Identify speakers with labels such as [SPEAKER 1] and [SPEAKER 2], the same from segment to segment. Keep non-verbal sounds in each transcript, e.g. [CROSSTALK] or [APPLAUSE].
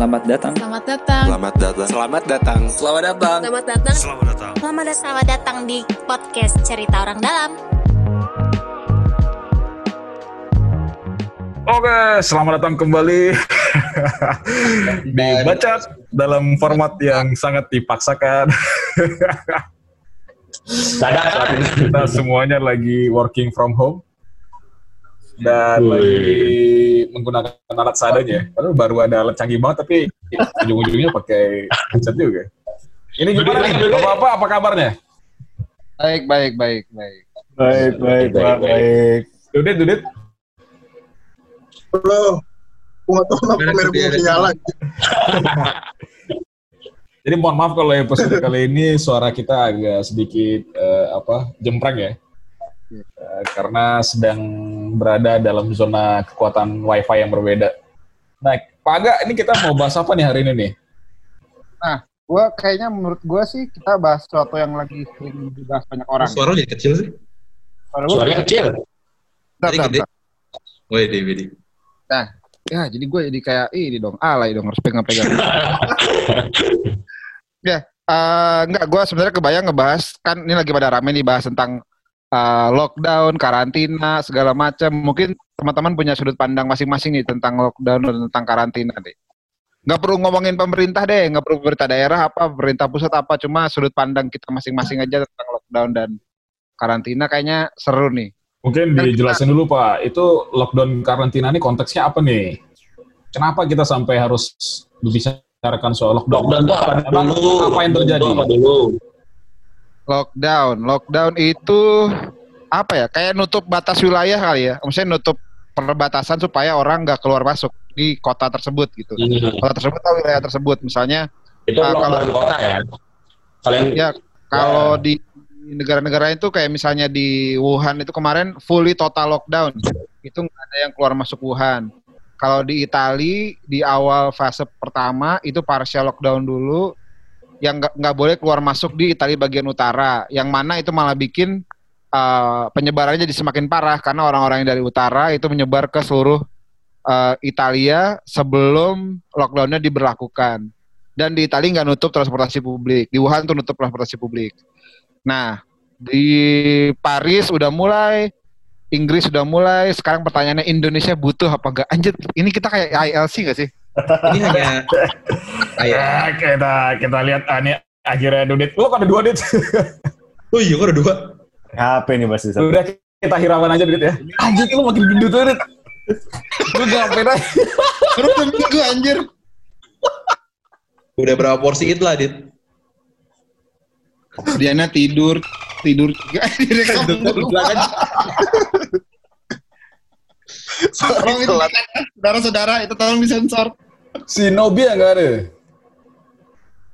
[SPEAKER 1] Selamat datang.
[SPEAKER 2] Selamat datang.
[SPEAKER 3] Selamat datang.
[SPEAKER 4] Selamat datang.
[SPEAKER 3] Selamat datang.
[SPEAKER 2] Selamat datang.
[SPEAKER 4] Selamat datang.
[SPEAKER 5] Selamat datang. Selamat datang di podcast Cerita Orang Dalam.
[SPEAKER 6] Oke, selamat datang kembali [LAUGHS] di Bacot dalam format yang sangat dipaksakan. Kita semuanya lagi working from home dan lagi menggunakan alat seadanya. Padahal baru ada alat canggih banget, tapi ujung-ujungnya pakai headset juga. Ini gimana nih? Bapak-bapak apa kabarnya?
[SPEAKER 7] Baik, baik, baik, baik.
[SPEAKER 6] Baik, baik, baik, baik. Dudit, Dudit.
[SPEAKER 8] Halo. Gue gak tau kenapa kamera gue masih nyala.
[SPEAKER 6] Jadi mohon maaf kalau episode kali ini suara kita agak sedikit eh, apa jempreng ya. Eh, karena sedang berada dalam zona kekuatan wifi yang berbeda. Nah, Pak Aga, ini kita mau bahas apa nih hari ini nih?
[SPEAKER 7] Nah, gua kayaknya menurut gua sih kita bahas sesuatu yang lagi sering dibahas banyak orang.
[SPEAKER 3] Suara jadi kecil sih.
[SPEAKER 7] Suara
[SPEAKER 9] Suaranya kecil.
[SPEAKER 3] gede.
[SPEAKER 7] bentar.
[SPEAKER 3] Woi, di Widi.
[SPEAKER 7] Nah, ya jadi gue jadi kayak ini dong, alay dong harus pegang-pegang. [LAUGHS] ya, eh, enggak gue sebenarnya kebayang ngebahas kan ini lagi pada rame nih bahas tentang eh, lockdown, karantina, segala macam. Mungkin teman-teman punya sudut pandang masing-masing nih tentang lockdown dan tentang karantina deh. Nggak perlu ngomongin pemerintah deh, nggak perlu pemerintah daerah apa, pemerintah pusat apa, cuma sudut pandang kita masing-masing aja tentang lockdown dan karantina kayaknya seru nih.
[SPEAKER 6] Mungkin dijelasin dulu Pak, itu lockdown karantina ini konteksnya apa nih? Kenapa kita sampai harus membicarakan soal lockdown?
[SPEAKER 9] Lockdown itu apa dulu?
[SPEAKER 6] apa yang terjadi?
[SPEAKER 9] Lockdown Apa dulu?
[SPEAKER 7] Lockdown, lockdown itu apa ya? Kayak nutup batas wilayah kali ya. Maksudnya nutup perbatasan supaya orang nggak keluar masuk di kota tersebut gitu.
[SPEAKER 9] Hmm.
[SPEAKER 7] Kota tersebut atau wilayah tersebut, misalnya
[SPEAKER 9] Itu lockdown
[SPEAKER 7] kalau-
[SPEAKER 9] kota ya. Kalian
[SPEAKER 7] ya kalau di negara-negara itu kayak misalnya di Wuhan itu kemarin fully total lockdown. Itu nggak ada yang keluar masuk Wuhan. Kalau di Itali di awal fase pertama itu partial lockdown dulu yang nggak boleh keluar masuk di Italia bagian utara. Yang mana itu malah bikin uh, penyebarannya jadi semakin parah karena orang-orang yang dari utara itu menyebar ke seluruh uh, Italia sebelum lockdownnya diberlakukan. Dan di Italia nggak nutup transportasi publik. Di Wuhan tuh nutup transportasi publik. Nah, di Paris udah mulai, Inggris udah mulai. Sekarang pertanyaannya Indonesia butuh apa enggak? Anjir, ini kita kayak ILC nggak sih?
[SPEAKER 3] Ini hanya kayak
[SPEAKER 6] Ya, kita kita lihat ah, ini akhirnya Dudit. Lo kan ada dua Dudit. [LAUGHS]
[SPEAKER 3] Oh iya, kok ada dua.
[SPEAKER 10] HP nih pasti satu.
[SPEAKER 6] Udah kita hiraukan aja Dudit ya. Anjir, lu makin gendut tuh Dudit. Lu ngapain aja?
[SPEAKER 7] Terus minggu anjir.
[SPEAKER 3] Udah berapa porsi itu lah, Dit?
[SPEAKER 7] Diana tidur, tidur juga. Direkam dulu. Tolong itu, saudara-saudara, itu tolong disensor.
[SPEAKER 6] Si Nobi yang nggak ada.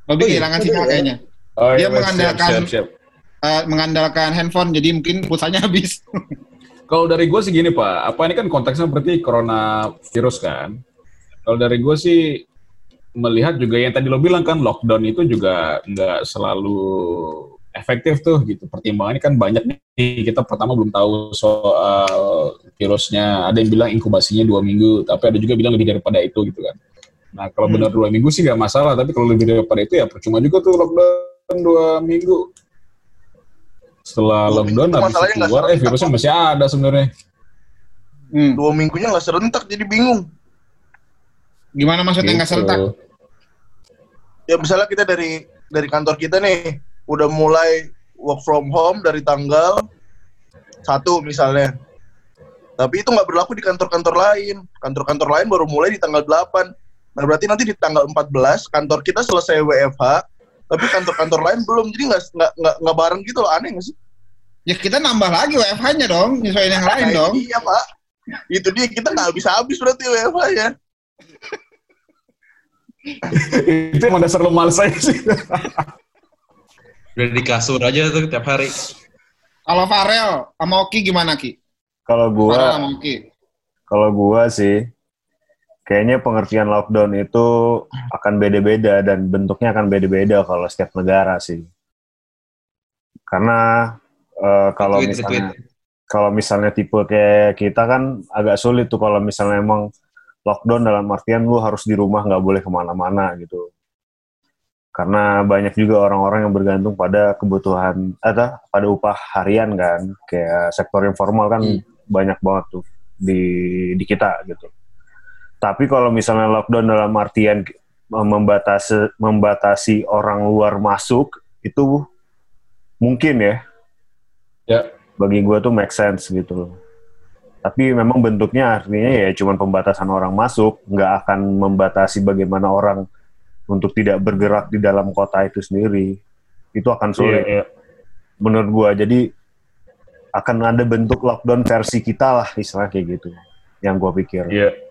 [SPEAKER 7] Nobi kehilangan sinyal kayaknya.
[SPEAKER 6] Oh,
[SPEAKER 7] Dia
[SPEAKER 6] iya,
[SPEAKER 7] mengandalkan-
[SPEAKER 6] siap, siap, siap.
[SPEAKER 7] Eh, mengandalkan handphone, jadi mungkin pulsanya habis. [LAUGHS]
[SPEAKER 6] Kalau dari gue sih gini Pak, apa ini kan konteksnya berarti corona virus kan. Kalau dari gue sih melihat juga yang tadi lo bilang kan lockdown itu juga nggak selalu efektif tuh gitu. Pertimbangannya kan banyak nih. Kita pertama belum tahu soal virusnya. Ada yang bilang inkubasinya dua minggu, tapi ada juga bilang lebih daripada itu gitu kan. Nah kalau benar dua minggu sih nggak masalah, tapi kalau lebih daripada itu ya percuma juga tuh lockdown dua minggu. Setelah
[SPEAKER 8] Dua
[SPEAKER 6] lockdown
[SPEAKER 8] minggu
[SPEAKER 6] habis
[SPEAKER 8] nggak
[SPEAKER 6] keluar, eh virusnya masih ada sebenarnya.
[SPEAKER 7] Hmm.
[SPEAKER 8] Dua minggunya gak serentak jadi bingung.
[SPEAKER 7] Gimana maksudnya nggak
[SPEAKER 6] Gitu.
[SPEAKER 7] serentak?
[SPEAKER 8] Ya misalnya kita dari dari kantor kita nih udah mulai work from home dari tanggal satu misalnya. Tapi itu nggak berlaku di kantor-kantor lain. Kantor-kantor lain baru mulai di tanggal 8. Nah berarti nanti di tanggal 14 kantor kita selesai WFH, tapi kantor-kantor lain belum. Jadi nggak nggak nggak nggak bareng gitu loh aneh nggak sih?
[SPEAKER 7] Ya kita nambah lagi WFH-nya dong, nyesuaiin yang lain
[SPEAKER 8] Nah,
[SPEAKER 7] dong.
[SPEAKER 8] Iya pak. Itu dia kita nggak habis-habis berarti WFH-nya.
[SPEAKER 6] itu emang dasar lo males aja sih.
[SPEAKER 3] Udah di kasur aja tuh tiap hari.
[SPEAKER 7] Kalau Farel sama Oki gimana Ki?
[SPEAKER 10] Kalau
[SPEAKER 7] Farel
[SPEAKER 10] gua,
[SPEAKER 7] sama Oki.
[SPEAKER 10] kalau gua sih, kayaknya pengertian lockdown itu akan beda-beda dan bentuknya akan beda-beda kalau setiap negara sih. Karena eh, kalau
[SPEAKER 3] Tweet,
[SPEAKER 10] misalnya kalau misalnya tipe kayak kita kan agak sulit tuh kalau misalnya emang lockdown dalam artian lu harus di rumah nggak boleh ke mana-mana gitu. Karena banyak juga orang-orang yang bergantung pada kebutuhan atau pada upah harian kan, kayak sektor informal kan
[SPEAKER 3] Hmm.
[SPEAKER 10] banyak banget tuh di di kita gitu. Tapi kalau misalnya lockdown dalam artian membatasi membatasi orang luar masuk itu mungkin ya.
[SPEAKER 6] Ya.
[SPEAKER 10] Bagi gue tuh make sense gitu loh. Tapi memang bentuknya artinya ya cuma pembatasan orang masuk, nggak akan membatasi bagaimana orang untuk tidak bergerak di dalam kota itu sendiri. Itu akan sulit
[SPEAKER 6] Iya, iya.
[SPEAKER 10] menurut gua. Jadi akan ada bentuk lockdown versi kita lah istilah kayak gitu. Yang gua pikir.
[SPEAKER 6] Iya.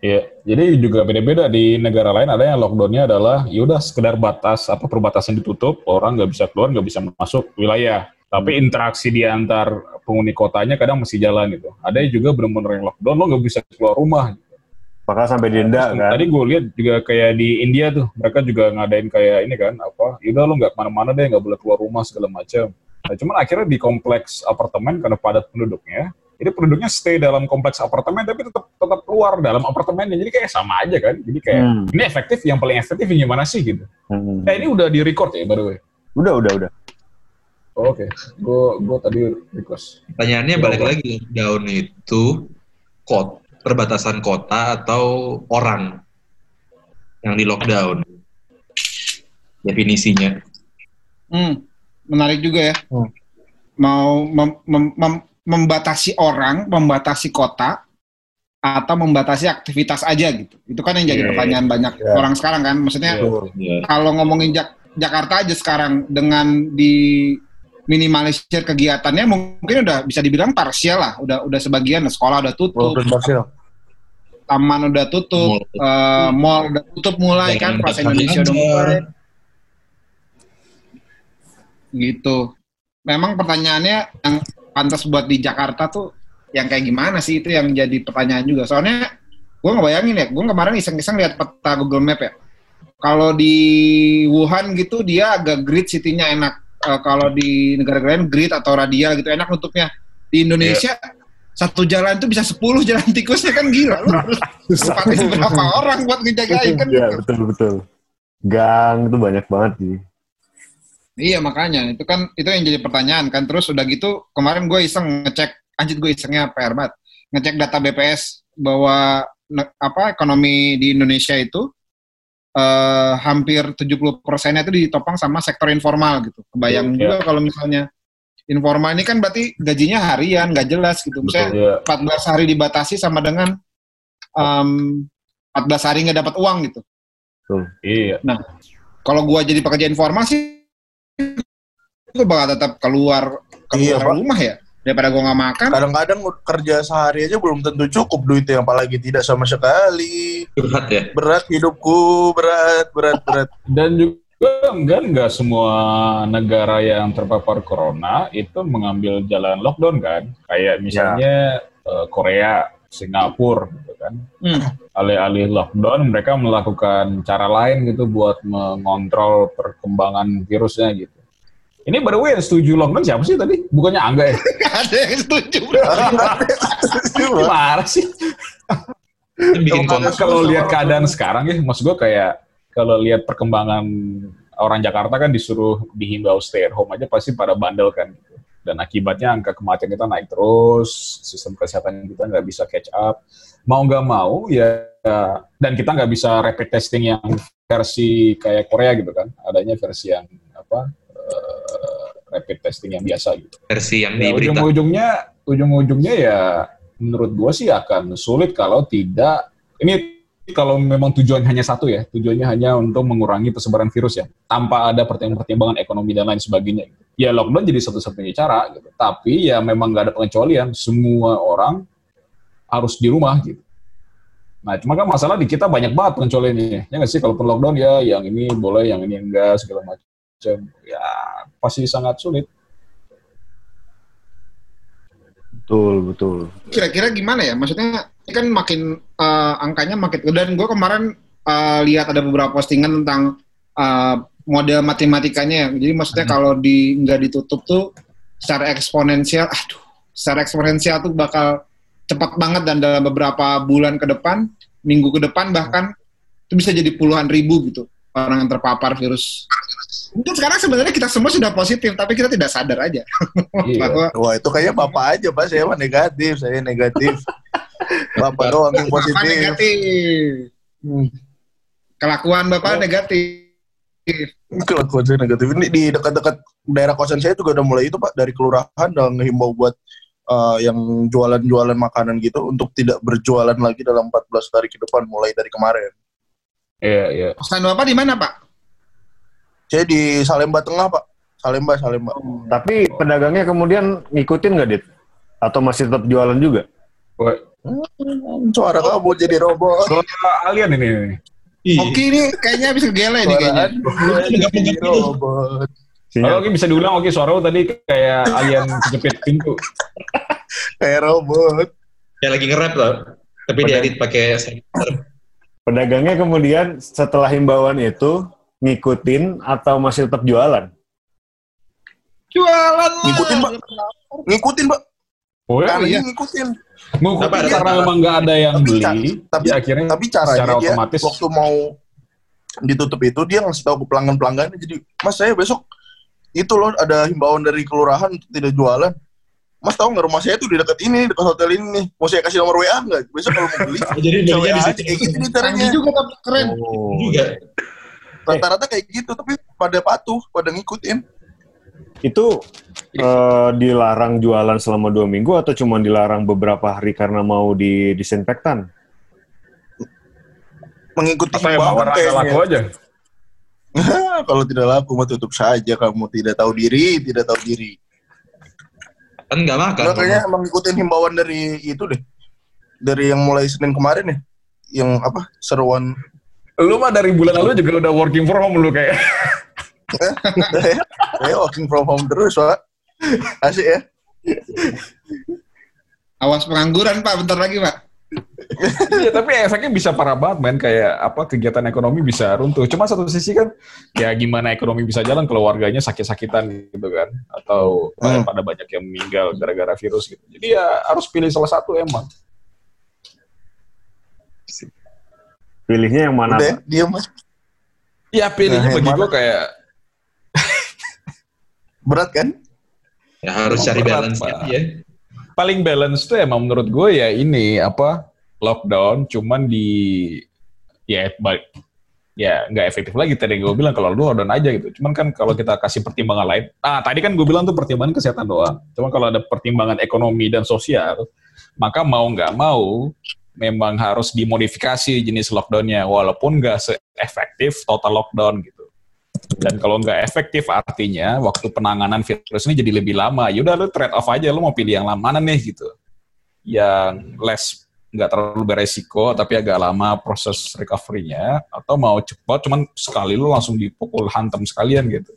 [SPEAKER 6] Iya, jadi juga beda-beda di negara lain ada yang lockdownnya adalah yaudah sekedar batas apa perbatasan ditutup, orang nggak bisa keluar, nggak bisa masuk wilayah. Tapi interaksi di antar penghuni kotanya kadang masih jalan gitu. Ada yang juga benar-benar yang lockdown, lo nggak bisa keluar rumah.
[SPEAKER 10] Apakah sampai denda
[SPEAKER 6] Terus
[SPEAKER 10] kan?
[SPEAKER 6] Tadi gue lihat juga kayak di India tuh, mereka juga ngadain kayak ini kan, apa, yaudah lo nggak ke mana-mana deh, nggak boleh keluar rumah segala macam. Nah, cuman akhirnya di kompleks apartemen karena padat penduduknya, jadi penduduknya stay dalam kompleks apartemen tapi tetap tetap keluar dalam apartemennya. Jadi kayak sama aja kan. Jadi kayak
[SPEAKER 10] Hmm.
[SPEAKER 6] ini efektif, yang paling efektif yang gimana sih gitu.
[SPEAKER 10] Hmm.
[SPEAKER 6] Eh ini udah di record ya by the way.
[SPEAKER 10] Udah, udah, udah.
[SPEAKER 6] Oh, Oke, gue gue tadi request.
[SPEAKER 3] Pertanyaannya
[SPEAKER 6] Iya,
[SPEAKER 3] balik
[SPEAKER 6] Pak.
[SPEAKER 3] lagi, lockdown itu kot perbatasan kota atau orang yang di lockdown? Definisinya.
[SPEAKER 7] Hmm, menarik juga ya.
[SPEAKER 8] Hmm.
[SPEAKER 7] Mau mem- mem- mem- membatasi orang, membatasi kota, atau membatasi aktivitas aja gitu. Itu kan yang jadi
[SPEAKER 10] Iya,
[SPEAKER 7] pertanyaan banyak
[SPEAKER 10] Iya.
[SPEAKER 7] orang sekarang kan. Maksudnya
[SPEAKER 3] Iya.
[SPEAKER 7] kalau ngomongin Jak- Jakarta aja sekarang dengan di minimalisir kegiatannya mungkin udah bisa dibilang parsial lah. Udah udah sebagian sekolah udah tutup, taman udah tutup,
[SPEAKER 3] Mall.
[SPEAKER 7] eh, mall udah tutup mulai kan
[SPEAKER 3] Jalan
[SPEAKER 7] pas Indonesia udah mulai. Gitu. Memang pertanyaannya yang pantas buat di Jakarta tuh yang kayak gimana sih itu yang jadi pertanyaan juga. Soalnya gue nggak bayangin ya, gue kemarin iseng-iseng lihat peta Google Map ya. Kalau di Wuhan gitu dia agak grid city-nya enak. Eh, kalau di negara-negara lain grid atau radial gitu enak nutupnya. Di Indonesia satu jalan itu bisa 10 jalan tikusnya kan gila. Lu harus [LAUGHS] berapa orang buat ngejagain kan
[SPEAKER 10] Iya,
[SPEAKER 7] gitu.
[SPEAKER 10] betul, betul. Gang itu banyak banget sih.
[SPEAKER 7] Iya makanya itu kan itu yang jadi pertanyaan kan terus udah gitu kemarin gue iseng ngecek anjir gue isengnya PR banget ngecek data BPS bahwa ne- apa ekonomi di Indonesia itu eh, hampir 70 persennya itu ditopang sama sektor informal gitu kebayang
[SPEAKER 6] Iya.
[SPEAKER 7] juga kalau misalnya informal ini kan berarti gajinya harian nggak jelas gitu misalnya
[SPEAKER 6] Iya.
[SPEAKER 7] 14 hari dibatasi sama dengan em, 14 hari nggak dapat uang gitu
[SPEAKER 6] Iya.
[SPEAKER 7] kalau gua jadi pekerja informal sih gue bakal tetap keluar keluar
[SPEAKER 8] Iya,
[SPEAKER 7] rumah ya daripada gua nggak makan
[SPEAKER 8] Kadang-kadang kerja sehari aja belum tentu cukup duitnya, apalagi tidak sama sekali.
[SPEAKER 3] Curhat ya.
[SPEAKER 8] Berat hidupku, berat, berat, berat. [LAUGHS]
[SPEAKER 6] Dan juga enggak enggak semua negara yang terpapar corona itu mengambil jalan lockdown kan. Kayak misalnya eh, Korea, Singapura gitu kan.
[SPEAKER 7] Hmm.
[SPEAKER 6] Alih-alih lockdown mereka melakukan cara lain gitu buat mengontrol perkembangan virusnya gitu. Ini by the way yang setuju lockdown siapa sih tadi? Bukannya Angga ya? [LAUGHS]
[SPEAKER 7] Ada yang setuju bro [LAUGHS]
[SPEAKER 6] Gimana sih?
[SPEAKER 3] Bikin
[SPEAKER 8] Kalau
[SPEAKER 3] konten.
[SPEAKER 6] Kalau lihat keadaan sekarang ya, maksud gue kayak kalau lihat perkembangan orang Jakarta kan disuruh dihimbau stay at home aja pasti pada bandel kan gitu. Dan akibatnya angka kematian kita naik terus, sistem kesehatan kita nggak bisa catch up. Mau nggak mau ya, dan kita nggak bisa rapid testing yang versi kayak Korea gitu kan. Adanya versi yang apa eh, rapid testing yang biasa gitu.
[SPEAKER 3] versi yang
[SPEAKER 6] Ya,
[SPEAKER 3] di berita.
[SPEAKER 6] ujung-ujungnya, ujung-ujungnya ya menurut gua sih akan sulit kalau tidak ini kalau memang tujuan hanya satu ya, tujuannya hanya untuk mengurangi persebaran virus ya, tanpa ada pertimbangan ekonomi dan lain sebagainya. Ya lockdown jadi satu-satunya cara, gitu. tapi ya memang nggak ada pengecualian, semua orang harus di rumah gitu. Nah, cuma kan masalah di kita banyak banget pengecualiannya. Ya nggak sih, kalaupun lockdown ya yang ini boleh, yang ini enggak, segala macam. Ya pasti sangat sulit.
[SPEAKER 10] Betul, betul.
[SPEAKER 7] kira-kira gimana ya maksudnya ini kan makin eh, angkanya makin dan gue kemarin eh, lihat ada beberapa postingan tentang eh, model matematikanya ya. jadi maksudnya kalau di nggak ditutup tuh secara eksponensial aduh secara eksponensial tuh bakal cepat banget dan dalam beberapa bulan ke depan, minggu ke depan bahkan itu bisa jadi puluhan ribu gitu orang yang terpapar virus. Mungkin sekarang sebenarnya kita semua sudah positif, tapi kita tidak sadar aja
[SPEAKER 6] Iya.
[SPEAKER 7] bahwa
[SPEAKER 8] Wah itu kayaknya bapak aja pak, saya mah negatif, saya negatif. [LAUGHS] Bapak doang yang
[SPEAKER 7] Bapak
[SPEAKER 8] positif.
[SPEAKER 7] negatif.
[SPEAKER 8] Hmm.
[SPEAKER 7] Kelakuan Bapak
[SPEAKER 8] Oh.
[SPEAKER 7] negatif.
[SPEAKER 8] Kelakuan saya negatif. Ini di dekat-dekat daerah kosan saya juga udah mulai itu pak dari kelurahan udah ngehimbau buat uh, yang jualan-jualan makanan gitu untuk tidak berjualan lagi dalam 14 hari ke depan mulai dari kemarin.
[SPEAKER 6] Iya, iya.
[SPEAKER 7] Kosan Bapak di mana, Pak?
[SPEAKER 8] Saya di Salemba Tengah pak, Salemba Salemba.
[SPEAKER 10] Tapi pedagangnya kemudian ngikutin nggak, Dit? Atau masih tetap jualan juga?
[SPEAKER 8] Hmm, suara kamu jadi robot.
[SPEAKER 6] Suara alien ini.
[SPEAKER 7] Oke ini kayaknya habis kegele nih kayaknya.
[SPEAKER 8] Jadi robot.
[SPEAKER 6] Kalau. Oki bisa diulang, Oki suara lu tadi kayak alien kejepit pintu. [LAUGHS]
[SPEAKER 8] Kayak robot.
[SPEAKER 3] Ya lagi nge-rap loh. Tapi
[SPEAKER 10] Pada-
[SPEAKER 3] diedit pakai.
[SPEAKER 10] Pedagangnya kemudian setelah himbauan itu ngikutin atau masih tetap jualan?
[SPEAKER 7] Jualan lah.
[SPEAKER 8] Ngikutin, Pak. Ngikutin pak,
[SPEAKER 6] Oh ya,
[SPEAKER 8] caranya
[SPEAKER 7] iya.
[SPEAKER 8] ngikutin.
[SPEAKER 6] ngikutin
[SPEAKER 3] Tapi
[SPEAKER 6] karena memang nggak ada yang
[SPEAKER 8] Tapi
[SPEAKER 6] beli.
[SPEAKER 8] tapi
[SPEAKER 6] ya akhirnya
[SPEAKER 8] tapi caranya
[SPEAKER 6] secara
[SPEAKER 8] dia
[SPEAKER 6] otomatis.
[SPEAKER 8] waktu mau ditutup itu dia ngasih tahu ke pelanggan pelanggannya jadi mas saya besok itu loh ada himbauan dari kelurahan untuk tidak jualan mas tahu nggak rumah saya tuh di dekat ini dekat hotel ini nih mau saya kasih nomor wa nggak besok kalau mau beli [LAUGHS]
[SPEAKER 3] Jadi
[SPEAKER 8] bisa
[SPEAKER 3] belinya
[SPEAKER 8] wa
[SPEAKER 3] di
[SPEAKER 8] aja
[SPEAKER 3] situ
[SPEAKER 8] kayak gitu nih caranya
[SPEAKER 7] juga tapi keren.
[SPEAKER 10] Oh.
[SPEAKER 3] juga.
[SPEAKER 8] Rata-rata kayak gitu tapi pada patuh pada ngikutin
[SPEAKER 10] Itu eh, dilarang jualan selama dua minggu atau cuma dilarang beberapa hari karena mau di disinfektan?
[SPEAKER 8] mengikuti himbauan
[SPEAKER 6] laku aja?
[SPEAKER 8] kalau tidak laku mah tutup saja kamu tidak tahu diri tidak tahu diri
[SPEAKER 3] Kan nggak makan.
[SPEAKER 8] Nah, kayaknya emang ngikutin himbauan dari itu deh. Dari yang mulai Senin kemarin ya. Yang apa? Seruan.
[SPEAKER 6] Lu mah dari bulan lalu juga udah working from home lu kayak. [LAUGHS]
[SPEAKER 8] Saya working from home terus, Pak. Asik ya.
[SPEAKER 7] Awas pengangguran Pak, bentar lagi Pak.
[SPEAKER 6] Iya, tapi efeknya bisa parah banget, men. Kayak apa kegiatan ekonomi bisa runtuh. Cuma satu sisi kan, ya gimana ekonomi bisa jalan kalau warganya sakit-sakitan gitu kan, atau
[SPEAKER 8] Hmm.
[SPEAKER 6] pada banyak yang meninggal gara-gara virus gitu. Jadi ya harus pilih salah satu emang.
[SPEAKER 10] Pilihnya yang mana?
[SPEAKER 8] Udah, dia mas.
[SPEAKER 6] Ya pilihnya
[SPEAKER 8] Nah, yang
[SPEAKER 6] bagi gue kayak
[SPEAKER 8] Berat kan?
[SPEAKER 3] Ya harus
[SPEAKER 6] Emang
[SPEAKER 3] cari
[SPEAKER 6] berat,
[SPEAKER 3] balance
[SPEAKER 6] Pak.
[SPEAKER 3] ya.
[SPEAKER 6] paling balance tuh emang menurut gue ya ini apa lockdown cuman di ya baik ya nggak efektif lagi tadi gue bilang kalau lu lockdown aja gitu cuman kan kalau kita kasih pertimbangan lain ah tadi kan gue bilang tuh pertimbangan kesehatan doang cuman kalau ada pertimbangan ekonomi dan sosial maka mau nggak mau memang harus dimodifikasi jenis lockdownnya walaupun nggak se-efektif total lockdown gitu dan kalau nggak efektif artinya waktu penanganan virus ini jadi lebih lama. Yaudah lu trade off aja, lu mau pilih yang lama mana nih gitu. Yang less nggak terlalu beresiko tapi agak lama proses recovery-nya atau mau cepat cuman sekali lu langsung dipukul hantam sekalian gitu.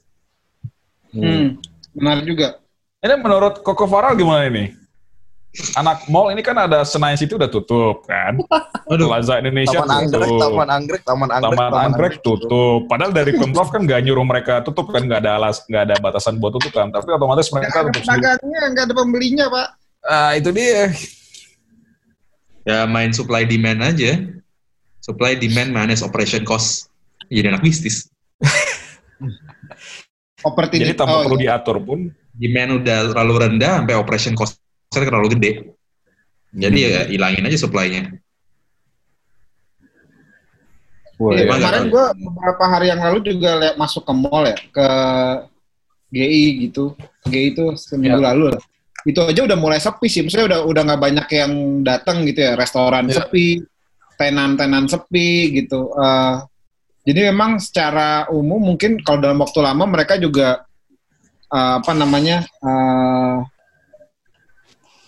[SPEAKER 7] Hmm. Benar juga.
[SPEAKER 6] Ini menurut Koko Farah gimana ini? Anak mall ini kan ada Senayan City udah tutup kan. [LAUGHS]
[SPEAKER 3] Aduh.
[SPEAKER 6] Plaza Indonesia
[SPEAKER 8] Taman Anggrek,
[SPEAKER 6] tutup.
[SPEAKER 8] Taman Anggrek, Taman Anggrek,
[SPEAKER 6] Taman Anggrek tutup. Padahal dari [LAUGHS] Pemprov kan nggak nyuruh mereka tutup kan, nggak ada alas, nggak ada batasan buat tutup kan. Tapi otomatis mereka
[SPEAKER 7] ada
[SPEAKER 6] tutup
[SPEAKER 7] pedagangnya, nggak ada pembelinya Pak.
[SPEAKER 6] Ah itu dia.
[SPEAKER 3] Ya main supply demand aja. Supply demand manage operation cost. Jadi anak bisnis. [LAUGHS]
[SPEAKER 7] Opportunity.
[SPEAKER 6] Jadi tanpa
[SPEAKER 7] oh,
[SPEAKER 6] perlu
[SPEAKER 7] iya.
[SPEAKER 6] diatur pun.
[SPEAKER 3] Demand udah terlalu rendah sampai operation cost terlalu gede. Jadi ya hilangin aja supply-nya.
[SPEAKER 10] Wah,
[SPEAKER 7] Iya,
[SPEAKER 3] Emang
[SPEAKER 7] kemarin gue beberapa hari yang lalu juga liat masuk ke mall ya, ke GI gitu. Ke GI itu seminggu
[SPEAKER 6] Ya.
[SPEAKER 7] lalu lah. Itu aja udah mulai sepi sih, maksudnya udah udah nggak banyak yang datang gitu ya, restoran
[SPEAKER 6] Ya.
[SPEAKER 7] sepi, tenan-tenan sepi gitu. Eh, jadi memang secara umum mungkin kalau dalam waktu lama mereka juga eh, apa namanya eh,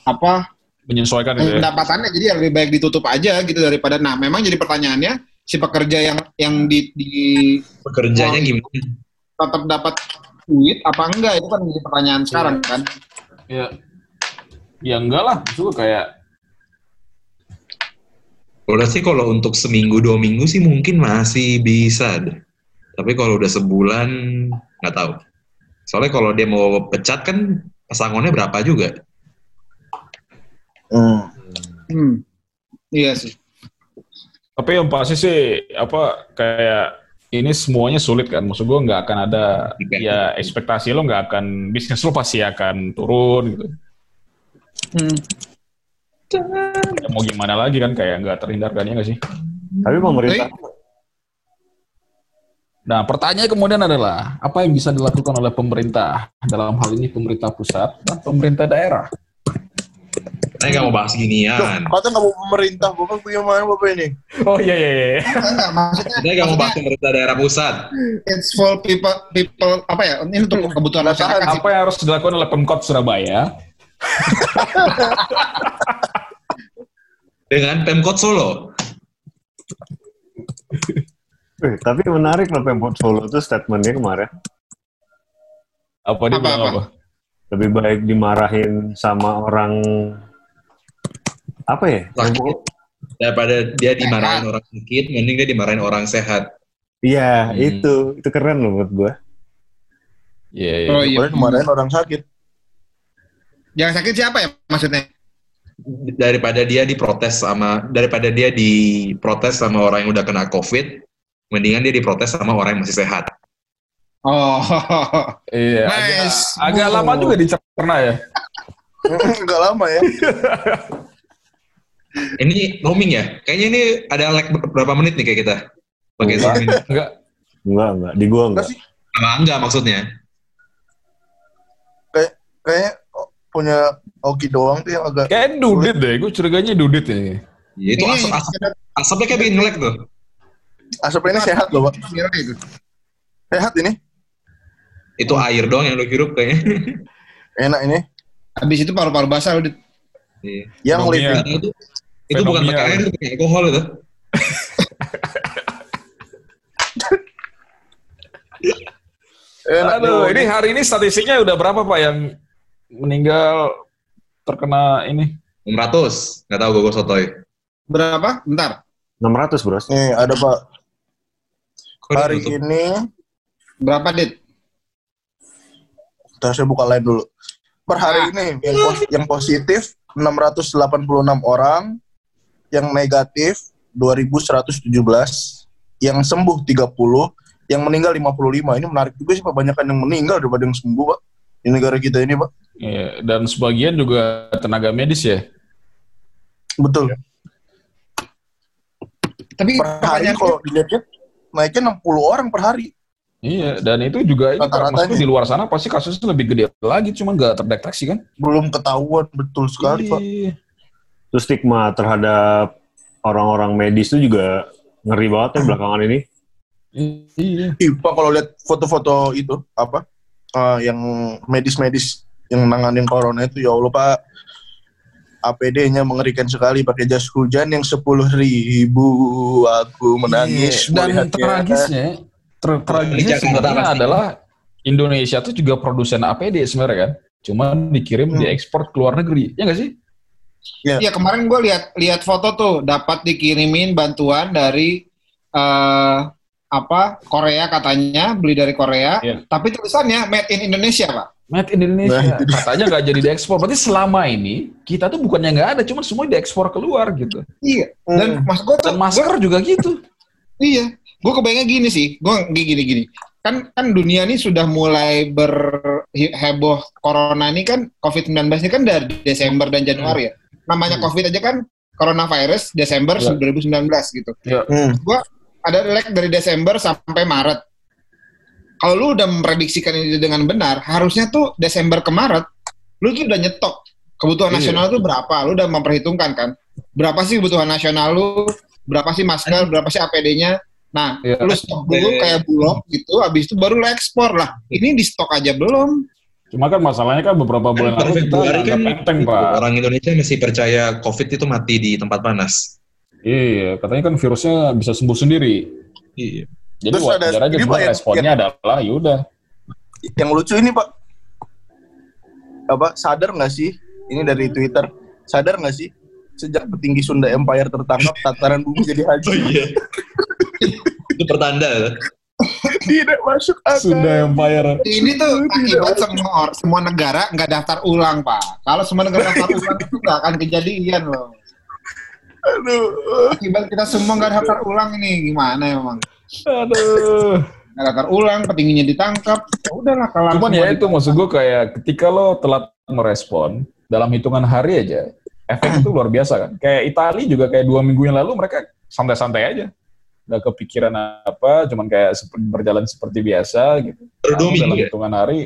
[SPEAKER 7] apa
[SPEAKER 6] menyesuaikan gitu ya.
[SPEAKER 7] pendapatannya jadi ya lebih baik ditutup aja gitu daripada nah memang jadi pertanyaannya si pekerja yang yang di, di
[SPEAKER 3] Pekerjanya gimana?
[SPEAKER 7] tetap dapat duit apa enggak itu kan jadi pertanyaan sekarang kan
[SPEAKER 6] Ya. Ya enggak lah, itu kayak
[SPEAKER 3] Udah sih kalau untuk seminggu dua minggu sih mungkin masih bisa. deh. Tapi kalau udah sebulan nggak tahu. Soalnya kalau dia mau pecat kan pesangonnya berapa juga.
[SPEAKER 8] Hmm.
[SPEAKER 7] Hmm. Iya sih.
[SPEAKER 6] Tapi yang pasti sih apa kayak ini semuanya sulit kan. Maksud gue nggak akan ada ya ekspektasi lo nggak akan bisnis lo pasti akan turun gitu.
[SPEAKER 7] Hmm.
[SPEAKER 6] Ya, mau gimana lagi kan kayak nggak terhindarkan ya nggak sih?
[SPEAKER 10] Tapi pemerintah
[SPEAKER 6] Nah pertanyaan kemudian adalah apa yang bisa dilakukan oleh pemerintah dalam hal ini pemerintah pusat dan pemerintah daerah?
[SPEAKER 3] Saya nggak mau bahas ginian.
[SPEAKER 8] kata nggak mau pemerintah, bapak punya mana bapak ini?
[SPEAKER 6] Oh iya iya iya.
[SPEAKER 7] Enggak, maksudnya,
[SPEAKER 3] Saya nggak mau bahas pemerintah daerah pusat.
[SPEAKER 7] it's for people, people apa ya? Ini untuk kebutuhan masyarakat sih.
[SPEAKER 6] Apa yang harus dilakukan oleh Pemkot Surabaya? [LAUGHS]
[SPEAKER 3] Dengan Pemkot Solo.
[SPEAKER 10] Eh, tapi menarik loh Pemkot Solo itu statementnya kemarin.
[SPEAKER 6] Apa dia
[SPEAKER 7] Apa, apa?
[SPEAKER 6] apa?
[SPEAKER 10] Lebih baik dimarahin sama orang apa ya?
[SPEAKER 3] Sakit. Daripada dia dimarahin orang sakit, mending dia dimarahin orang sehat.
[SPEAKER 10] Iya,
[SPEAKER 6] Hmm.
[SPEAKER 10] itu itu keren loh menurut gua.
[SPEAKER 6] Iya iya.
[SPEAKER 7] Oh iya.
[SPEAKER 8] Kemarin orang sakit.
[SPEAKER 7] Yang sakit siapa ya maksudnya?
[SPEAKER 3] Daripada dia diprotes sama, daripada dia diprotes sama orang yang udah kena COVID, mendingan dia diprotes sama orang yang masih sehat.
[SPEAKER 7] Oh.
[SPEAKER 6] Iya.
[SPEAKER 7] Nice.
[SPEAKER 6] Agak, agak
[SPEAKER 7] Oh.
[SPEAKER 6] lama juga dicerna ya. [LAUGHS]
[SPEAKER 8] Enggak lama ya. [LAUGHS]
[SPEAKER 3] Ini roaming ya? Kayaknya ini ada lag berapa menit nih kayak kita? Pakai
[SPEAKER 6] Enggak.
[SPEAKER 3] Zoom ini.
[SPEAKER 6] Enggak.
[SPEAKER 10] Enggak, enggak. Di gua
[SPEAKER 8] Enggak
[SPEAKER 10] enggak.
[SPEAKER 8] sih,
[SPEAKER 3] Sama enggak maksudnya?
[SPEAKER 8] kayaknya punya Oki doang tuh yang agak
[SPEAKER 6] Kayak dudit deh. Gue curiganya dudit ya.
[SPEAKER 3] Ya, itu
[SPEAKER 7] Ini
[SPEAKER 3] asap, asap, asapnya kayak bikin nge-lag tuh.
[SPEAKER 8] asapnya ini sehat loh, Pak.
[SPEAKER 7] Viral itu.
[SPEAKER 8] Sehat ini.
[SPEAKER 3] Itu air doang yang lu hirup kayaknya.
[SPEAKER 8] Enak ini.
[SPEAKER 7] Habis itu paru-paru basah udah.
[SPEAKER 3] Iya.
[SPEAKER 8] Yang living.
[SPEAKER 3] Nah, itu itu bukan pakai air, itu pakai alkohol itu.
[SPEAKER 8] Enak
[SPEAKER 6] Aduh, ini hari ini statistiknya udah berapa Pak yang meninggal terkena ini?
[SPEAKER 3] 600. Nggak tahu gue sotoy.
[SPEAKER 7] Berapa? Bentar.
[SPEAKER 10] 600, Bros.
[SPEAKER 8] Nih, ada Pak.
[SPEAKER 3] Kok
[SPEAKER 8] Hari
[SPEAKER 3] ditutup?
[SPEAKER 8] ini,
[SPEAKER 7] Berapa, Dit?
[SPEAKER 8] Bentar, saya buka lain dulu. Per hari
[SPEAKER 7] Ah.
[SPEAKER 8] ini yang, pos- yang positif 686 orang, yang negatif 2117, yang sembuh 30, yang meninggal 55. Ini menarik juga sih Pak, banyakan yang meninggal daripada yang sembuh Pak. Di negara kita ini Pak.
[SPEAKER 6] Iya, dan sebagian juga tenaga medis ya.
[SPEAKER 8] Betul.
[SPEAKER 7] Tapi
[SPEAKER 8] Per hari
[SPEAKER 7] pertanyaan
[SPEAKER 8] kalau dilihat naiknya 60 orang per hari.
[SPEAKER 6] Iya, dan itu juga ini Pak,
[SPEAKER 8] Rata-ratanya.
[SPEAKER 6] maksudnya di luar sana pasti kasusnya lebih gede lagi, cuma nggak terdeteksi kan?
[SPEAKER 8] Belum ketahuan betul sekali Pak.
[SPEAKER 6] Iya.
[SPEAKER 10] Terus stigma terhadap orang-orang medis itu juga ngeri banget ya belakangan ini.
[SPEAKER 6] Iya.
[SPEAKER 8] Ih, Pak kalau lihat foto-foto itu apa eh, yang medis-medis yang nanganin corona itu ya Allah Pak APD-nya mengerikan sekali pakai jas hujan yang sepuluh ribu aku menangis
[SPEAKER 6] Iya, Dan
[SPEAKER 8] melihatnya.
[SPEAKER 6] tragisnya, ter- tragisnya
[SPEAKER 3] Jakarta
[SPEAKER 6] sebenarnya
[SPEAKER 3] pasti.
[SPEAKER 6] adalah Indonesia tuh juga produsen APD sebenarnya kan. Cuma dikirim
[SPEAKER 8] Hmm.
[SPEAKER 6] diekspor ke luar negeri. Ya nggak sih?
[SPEAKER 7] Iya kemarin gue lihat lihat foto tuh dapat dikirimin bantuan dari eh apa Korea katanya beli dari Korea,
[SPEAKER 6] Iya.
[SPEAKER 7] tapi tulisannya made in Indonesia pak.
[SPEAKER 6] Made in Indonesia.
[SPEAKER 8] Nah.
[SPEAKER 6] Katanya nggak jadi diekspor. Berarti selama ini kita tuh bukannya nggak ada, cuma semua diekspor keluar gitu.
[SPEAKER 7] Iya.
[SPEAKER 8] Hmm.
[SPEAKER 7] Dan mas gue tuh
[SPEAKER 6] Dan masker juga gitu.
[SPEAKER 7] Iya, gue kebayangnya gini sih, gue gini gini. Kan kan dunia ini sudah mulai berheboh corona ini kan COVID-19 ini kan dari Desember dan Januari ya. Namanya COVID aja kan coronavirus Desember
[SPEAKER 6] Ya.
[SPEAKER 7] 2019 gitu.
[SPEAKER 8] Hmm.
[SPEAKER 7] Gua ada lag dari Desember sampai Maret. Kalau lu udah memprediksikan ini dengan benar, harusnya tuh Desember ke Maret, lu tuh udah nyetok kebutuhan
[SPEAKER 6] Iya.
[SPEAKER 7] nasional tuh berapa, lu udah memperhitungkan kan? Berapa sih kebutuhan nasional lu? Berapa sih masker? Berapa sih APD-nya? Nah,
[SPEAKER 6] Iya.
[SPEAKER 7] lu stok dulu kayak bulog gitu, habis itu baru lu ekspor lah. Ini di stok aja belum.
[SPEAKER 6] Cuma kan masalahnya kan beberapa bulan lalu kita
[SPEAKER 3] kan
[SPEAKER 6] enteng, Pak.
[SPEAKER 3] orang Indonesia masih percaya COVID itu mati di tempat panas.
[SPEAKER 6] Iya, katanya kan virusnya bisa sembuh sendiri.
[SPEAKER 3] Iya.
[SPEAKER 6] Jadi
[SPEAKER 8] Terus ada-
[SPEAKER 6] wajar aja cuma
[SPEAKER 8] Pak, yang-
[SPEAKER 6] responnya adalah yaudah.
[SPEAKER 8] Yang lucu ini Pak, apa sadar nggak sih? Ini dari Twitter. Sadar nggak sih? Sejak petinggi Sunda Empire tertangkap, tataran bumi jadi hancur.
[SPEAKER 3] iya. itu pertanda.
[SPEAKER 8] Tidak masuk akal.
[SPEAKER 6] Sunda Empire.
[SPEAKER 7] Ini tuh akibat semua or- semua negara nggak daftar ulang, Pak. Kalau semua negara daftar [LAUGHS] ulang itu nggak akan kejadian loh.
[SPEAKER 8] Aduh.
[SPEAKER 7] Akibat kita semua nggak daftar ulang ini gimana emang?
[SPEAKER 6] Aduh.
[SPEAKER 7] Nggak daftar ulang, petingginya ditangkap. Ya udahlah kalau
[SPEAKER 6] Cuman ya itu maksud gue kayak ketika lo telat merespon dalam hitungan hari aja, efek itu luar biasa kan. Kayak Itali juga kayak dua minggu yang lalu mereka santai-santai aja. Nggak kepikiran apa, cuman kayak seperti berjalan seperti biasa gitu.
[SPEAKER 3] Minggu
[SPEAKER 6] dalam
[SPEAKER 3] ya?
[SPEAKER 6] hitungan hari,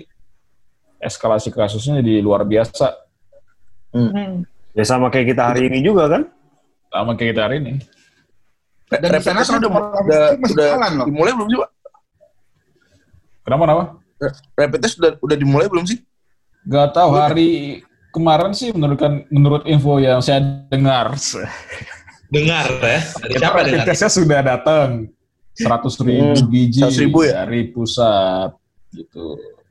[SPEAKER 6] eskalasi kasusnya jadi luar biasa.
[SPEAKER 10] Ya sama kayak kita hari ini juga kan?
[SPEAKER 6] Sama kayak kita hari ini.
[SPEAKER 7] Dan di sana
[SPEAKER 8] test udah, udah,
[SPEAKER 7] loh.
[SPEAKER 8] dimulai belum sih, Pak?
[SPEAKER 6] Kenapa, kenapa?
[SPEAKER 8] Rapid test udah, udah dimulai belum sih?
[SPEAKER 6] Gak tahu hari kemarin sih menurut menurut info yang saya dengar [LAUGHS]
[SPEAKER 3] Dengar ya? Dari siapa
[SPEAKER 6] rapid
[SPEAKER 3] dengar?
[SPEAKER 6] testnya sudah datang 100 ribu
[SPEAKER 8] Hmm,
[SPEAKER 6] biji
[SPEAKER 8] 100.000 ya?
[SPEAKER 6] dari pusat gitu.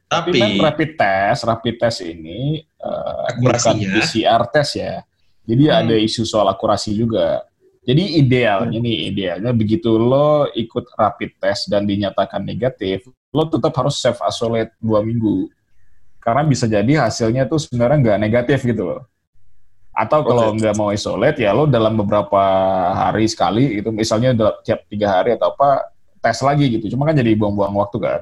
[SPEAKER 6] Tapi,
[SPEAKER 3] Tapi
[SPEAKER 6] kan rapid test, rapid test ini eh, bukan. PCR test ya. Jadi
[SPEAKER 7] Hmm.
[SPEAKER 6] ada isu soal akurasi juga. Jadi idealnya nih, idealnya begitu lo ikut rapid test dan dinyatakan negatif, lo tetap harus self isolate dua minggu. Karena bisa jadi hasilnya tuh sebenarnya nggak negatif gitu loh. Atau kalau
[SPEAKER 8] Oke.
[SPEAKER 6] nggak mau isolate ya lo dalam beberapa hari sekali itu misalnya dal- tiap tiga hari atau apa tes lagi gitu. Cuma kan jadi buang-buang waktu kan.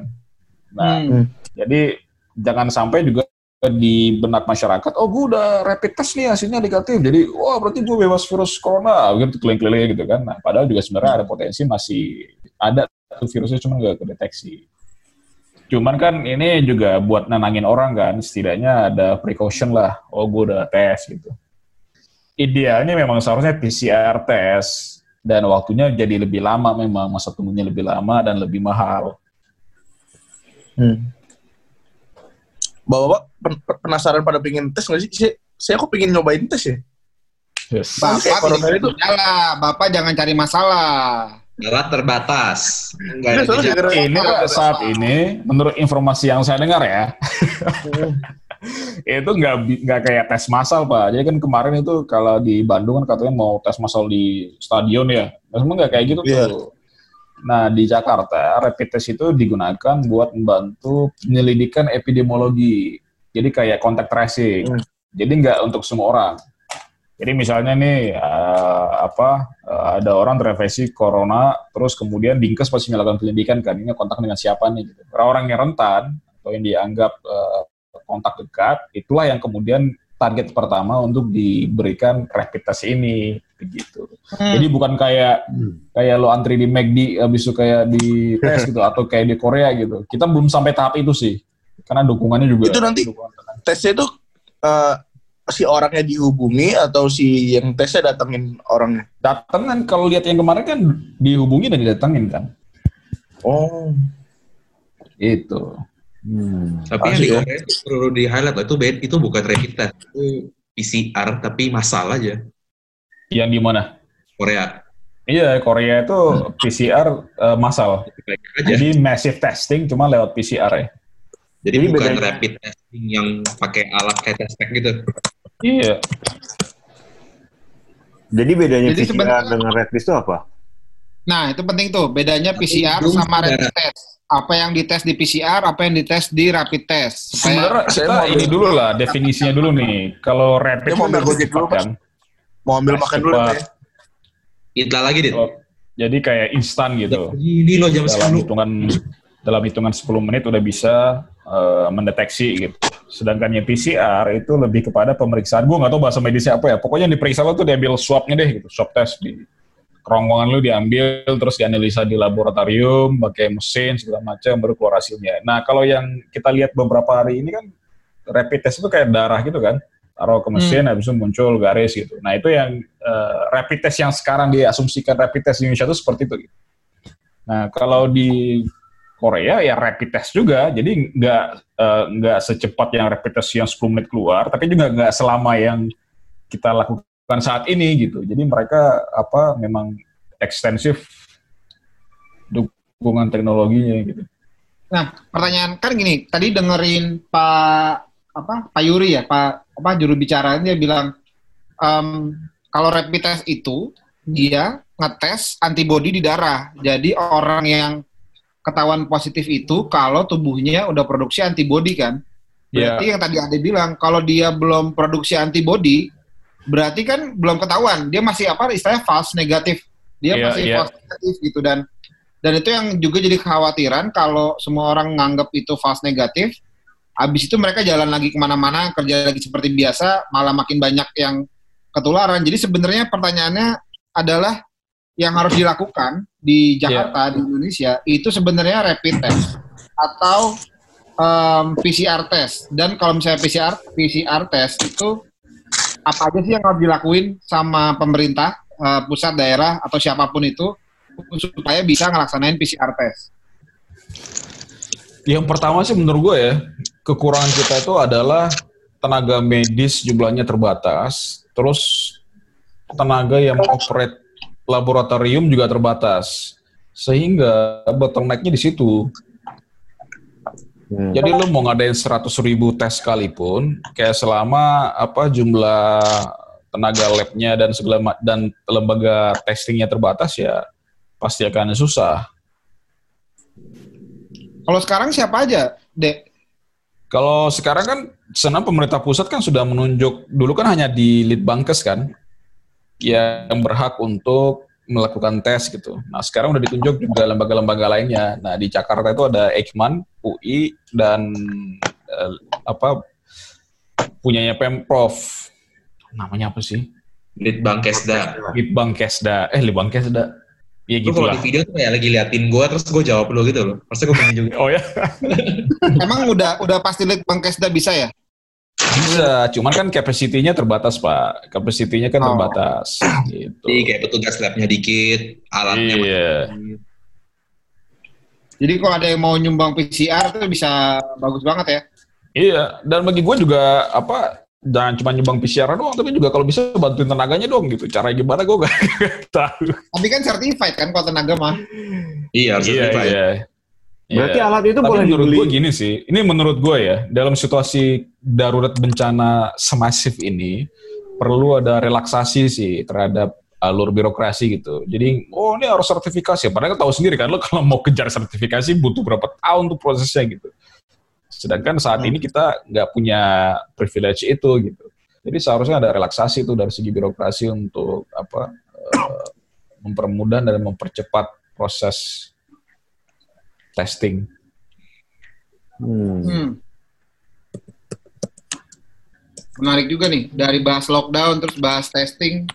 [SPEAKER 6] Nah,
[SPEAKER 7] Hmm.
[SPEAKER 6] jadi jangan sampai juga di benak masyarakat, oh gue udah rapid test nih hasilnya negatif, jadi wah berarti gue bebas virus corona, gitu keliling-keliling gitu kan. Nah, padahal juga sebenarnya ada potensi masih ada tuh virusnya cuma nggak kedeteksi. Cuman kan ini juga buat nenangin orang kan, setidaknya ada precaution lah, oh gue udah tes gitu. Idealnya memang seharusnya PCR tes dan waktunya jadi lebih lama memang, masa tunggunya lebih lama dan lebih mahal.
[SPEAKER 8] Bapak pen- pen- penasaran pada pengen tes nggak sih? Saya, saya kok pengen nyobain tes ya?
[SPEAKER 6] Yes.
[SPEAKER 7] Bapak
[SPEAKER 8] corona
[SPEAKER 7] tidak
[SPEAKER 8] itu.
[SPEAKER 7] bersalah. Bapak jangan cari masalah.
[SPEAKER 3] Alat terbatas. Enggak
[SPEAKER 8] Iya,
[SPEAKER 6] ini saat ini menurut informasi yang saya dengar ya itu nggak nggak kayak tes massal pak jadi kan kemarin itu kalau di Bandung kan katanya mau tes massal di stadion ya memang nggak kayak gitu
[SPEAKER 8] Iya.
[SPEAKER 6] tuh nah di Jakarta rapid test itu digunakan buat membantu penyelidikan epidemiologi jadi kayak kontak tracing
[SPEAKER 8] Hmm.
[SPEAKER 6] jadi nggak untuk semua orang jadi misalnya nih eh, apa eh, ada orang terinfeksi corona, terus kemudian dinkes pasti melakukan penyelidikan kan ini kontak dengan siapa nih? Gitu. Orang-orang yang rentan atau yang dianggap eh, kontak dekat, itulah yang kemudian target pertama untuk diberikan rapid test ini, begitu. Jadi bukan kayak kayak lo antri di McD habis itu kayak di tes gitu atau kayak di Korea gitu. Kita belum sampai tahap itu sih, karena dukungannya juga.
[SPEAKER 8] Itu nanti-
[SPEAKER 6] dukungan.
[SPEAKER 8] Tesnya itu eh, si orangnya dihubungi atau si yang tesnya datengin orangnya?
[SPEAKER 6] datangan kalau lihat yang kemarin kan dihubungi dan didatengin kan.
[SPEAKER 8] Oh.
[SPEAKER 6] Itu.
[SPEAKER 10] Hmm.
[SPEAKER 3] Tapi yang
[SPEAKER 8] Asik
[SPEAKER 3] di
[SPEAKER 8] ya.
[SPEAKER 3] Korea itu perlu di highlight itu bed itu bukan rapid test, itu PCR tapi masal aja
[SPEAKER 6] Yang di mana?
[SPEAKER 3] Korea.
[SPEAKER 6] Iya, Korea itu PCR eh, massal.
[SPEAKER 3] Baik aja.
[SPEAKER 6] Jadi massive testing cuma lewat PCR ya.
[SPEAKER 3] Jadi
[SPEAKER 10] Jadi
[SPEAKER 3] bukan
[SPEAKER 10] bedanya-
[SPEAKER 3] rapid testing yang pakai alat kayak test pack gitu.
[SPEAKER 6] Iya.
[SPEAKER 10] Jadi bedanya
[SPEAKER 7] Jadi
[SPEAKER 10] PCR
[SPEAKER 7] sebenarnya-
[SPEAKER 10] dengan rapid test itu apa?
[SPEAKER 7] Nah, itu penting tuh. Bedanya PCR
[SPEAKER 3] belum
[SPEAKER 7] sama rapid test. Apa yang dites di PCR, apa yang dites di rapid test. Supaya
[SPEAKER 6] Sebenarnya
[SPEAKER 8] saya
[SPEAKER 6] kita
[SPEAKER 8] mau
[SPEAKER 6] ini dulu lah definisinya dulu nih. Kalau rapid
[SPEAKER 8] Saya mau
[SPEAKER 6] itu
[SPEAKER 8] ambil Gojek dulu,
[SPEAKER 6] kan.
[SPEAKER 8] Mau ambil
[SPEAKER 6] Tes
[SPEAKER 8] makan dulu
[SPEAKER 6] cepat.
[SPEAKER 8] ya?
[SPEAKER 3] Itla lagi deh.
[SPEAKER 6] Oh, Jadi kayak instan gitu.
[SPEAKER 3] Ini loh jam
[SPEAKER 6] dalam
[SPEAKER 3] 10.
[SPEAKER 6] hitungan dalam hitungan 10 menit udah bisa eh, mendeteksi gitu. Sedangkan yang PCR itu lebih kepada pemeriksaan. Gue nggak tahu bahasa medisnya apa ya. Pokoknya yang diperiksa lo tuh diambil swabnya deh gitu. Swab test di kerongkongan lu diambil terus dianalisa di laboratorium pakai mesin segala macam baru keluar hasilnya. Nah kalau yang kita lihat beberapa hari ini kan rapid test itu kayak darah gitu kan taruh ke mesin habis itu muncul garis gitu. Nah itu yang eh, rapid test yang sekarang diasumsikan rapid test di Indonesia itu seperti itu. Gitu. Nah kalau di Korea ya rapid test juga, jadi nggak eh, nggak secepat yang rapid test yang 10 menit keluar, tapi juga nggak selama yang kita lakukan saat ini gitu. Jadi mereka apa memang ekstensif dukungan teknologinya gitu.
[SPEAKER 7] Nah, pertanyaan kan gini, tadi dengerin Pak apa Pak Yuri ya, Pak apa juru bicara dia bilang em, kalau rapid test itu dia ngetes antibodi di darah. Jadi orang yang ketahuan positif itu kalau tubuhnya udah produksi antibodi kan.
[SPEAKER 6] Iya.
[SPEAKER 7] Berarti yang tadi Ade bilang kalau dia belum produksi antibodi berarti kan belum ketahuan. Dia masih apa istilahnya false negatif. Dia
[SPEAKER 6] Iya,
[SPEAKER 7] masih
[SPEAKER 6] iya.
[SPEAKER 7] false negatif gitu dan dan itu yang juga jadi kekhawatiran kalau semua orang nganggap itu false negatif. Habis itu mereka jalan lagi ke mana-mana, kerja lagi seperti biasa, malah makin banyak yang ketularan. Jadi sebenarnya pertanyaannya adalah yang harus dilakukan di Jakarta, di Indonesia, itu sebenarnya rapid test atau em, PCR test. Dan kalau misalnya PCR, PCR test itu apa aja sih yang harus dilakuin sama pemerintah, eh, pusat, daerah, atau siapa pun itu supaya bisa ngelaksanain PCR test?
[SPEAKER 6] Yang pertama sih menurut gue ya, kekurangan kita itu adalah tenaga medis jumlahnya terbatas, terus tenaga yang operate laboratorium juga terbatas. Sehingga bottleneck-nya di situ.
[SPEAKER 10] Hmm.
[SPEAKER 6] Jadi lo mau ngadain 100 ribu tes sekalipun, kayak selama apa jumlah tenaga labnya dan segala ma- dan lembaga testingnya terbatas ya pasti akan susah.
[SPEAKER 7] Kalau sekarang siapa aja, Dek?
[SPEAKER 6] Kalau sekarang kan senang pemerintah pusat kan sudah menunjuk dulu kan hanya di Litbangkes kan yang berhak untuk melakukan tes gitu. Nah sekarang udah ditunjuk juga lembaga-lembaga lainnya. Nah di Jakarta itu ada Eijkman, UI dan eh, apa punyanya pemprov. Namanya apa sih?
[SPEAKER 3] Litbang Kesda.
[SPEAKER 6] Litbang Kesda. Eh Litbang Kesda. Iya
[SPEAKER 3] Lu
[SPEAKER 6] gitu
[SPEAKER 3] kalau di video tuh kayak lagi liatin gue, terus gue jawab lu gitu loh. Pasti gue pengen juga.
[SPEAKER 6] Oh ya. [LAUGHS]
[SPEAKER 7] Emang udah udah pasti lihat Bang Kesda bisa ya?
[SPEAKER 6] Bisa, cuman kan capacity-nya terbatas, Pak. Capacity-nya kan
[SPEAKER 7] Oh.
[SPEAKER 6] terbatas. Gitu.
[SPEAKER 3] Jadi kayak petugas labnya dikit, alatnya
[SPEAKER 6] Iya.
[SPEAKER 7] Jadi kalau ada yang mau nyumbang PCR itu bisa bagus banget ya.
[SPEAKER 6] Iya, dan bagi gue juga apa jangan cuma nyumbang PCR doang, tapi juga kalau bisa bantuin tenaganya dong gitu. Cara gimana gue gak, [LAUGHS] tahu.
[SPEAKER 7] Tapi kan certified kan kalau tenaga mah.
[SPEAKER 3] Iya, harus
[SPEAKER 6] Iya,
[SPEAKER 3] certified.
[SPEAKER 6] iya.
[SPEAKER 10] Berarti
[SPEAKER 6] Iya.
[SPEAKER 10] alat itu
[SPEAKER 6] Tapi
[SPEAKER 10] boleh
[SPEAKER 6] menurut
[SPEAKER 10] dibeli.
[SPEAKER 6] gue gini sih, ini menurut gue ya, dalam situasi darurat bencana semasif ini, perlu ada relaksasi sih terhadap alur birokrasi gitu. Jadi, oh ini harus sertifikasi. Padahal kan tahu sendiri kan, lo kalau mau kejar sertifikasi butuh berapa tahun tuh prosesnya gitu. Sedangkan saat ini kita nggak punya privilege itu gitu. Jadi seharusnya ada relaksasi itu dari segi birokrasi untuk apa eh, mempermudah dan mempercepat proses testing.
[SPEAKER 10] Hmm.
[SPEAKER 7] Hmm. Menarik juga nih dari bahas lockdown terus bahas testing.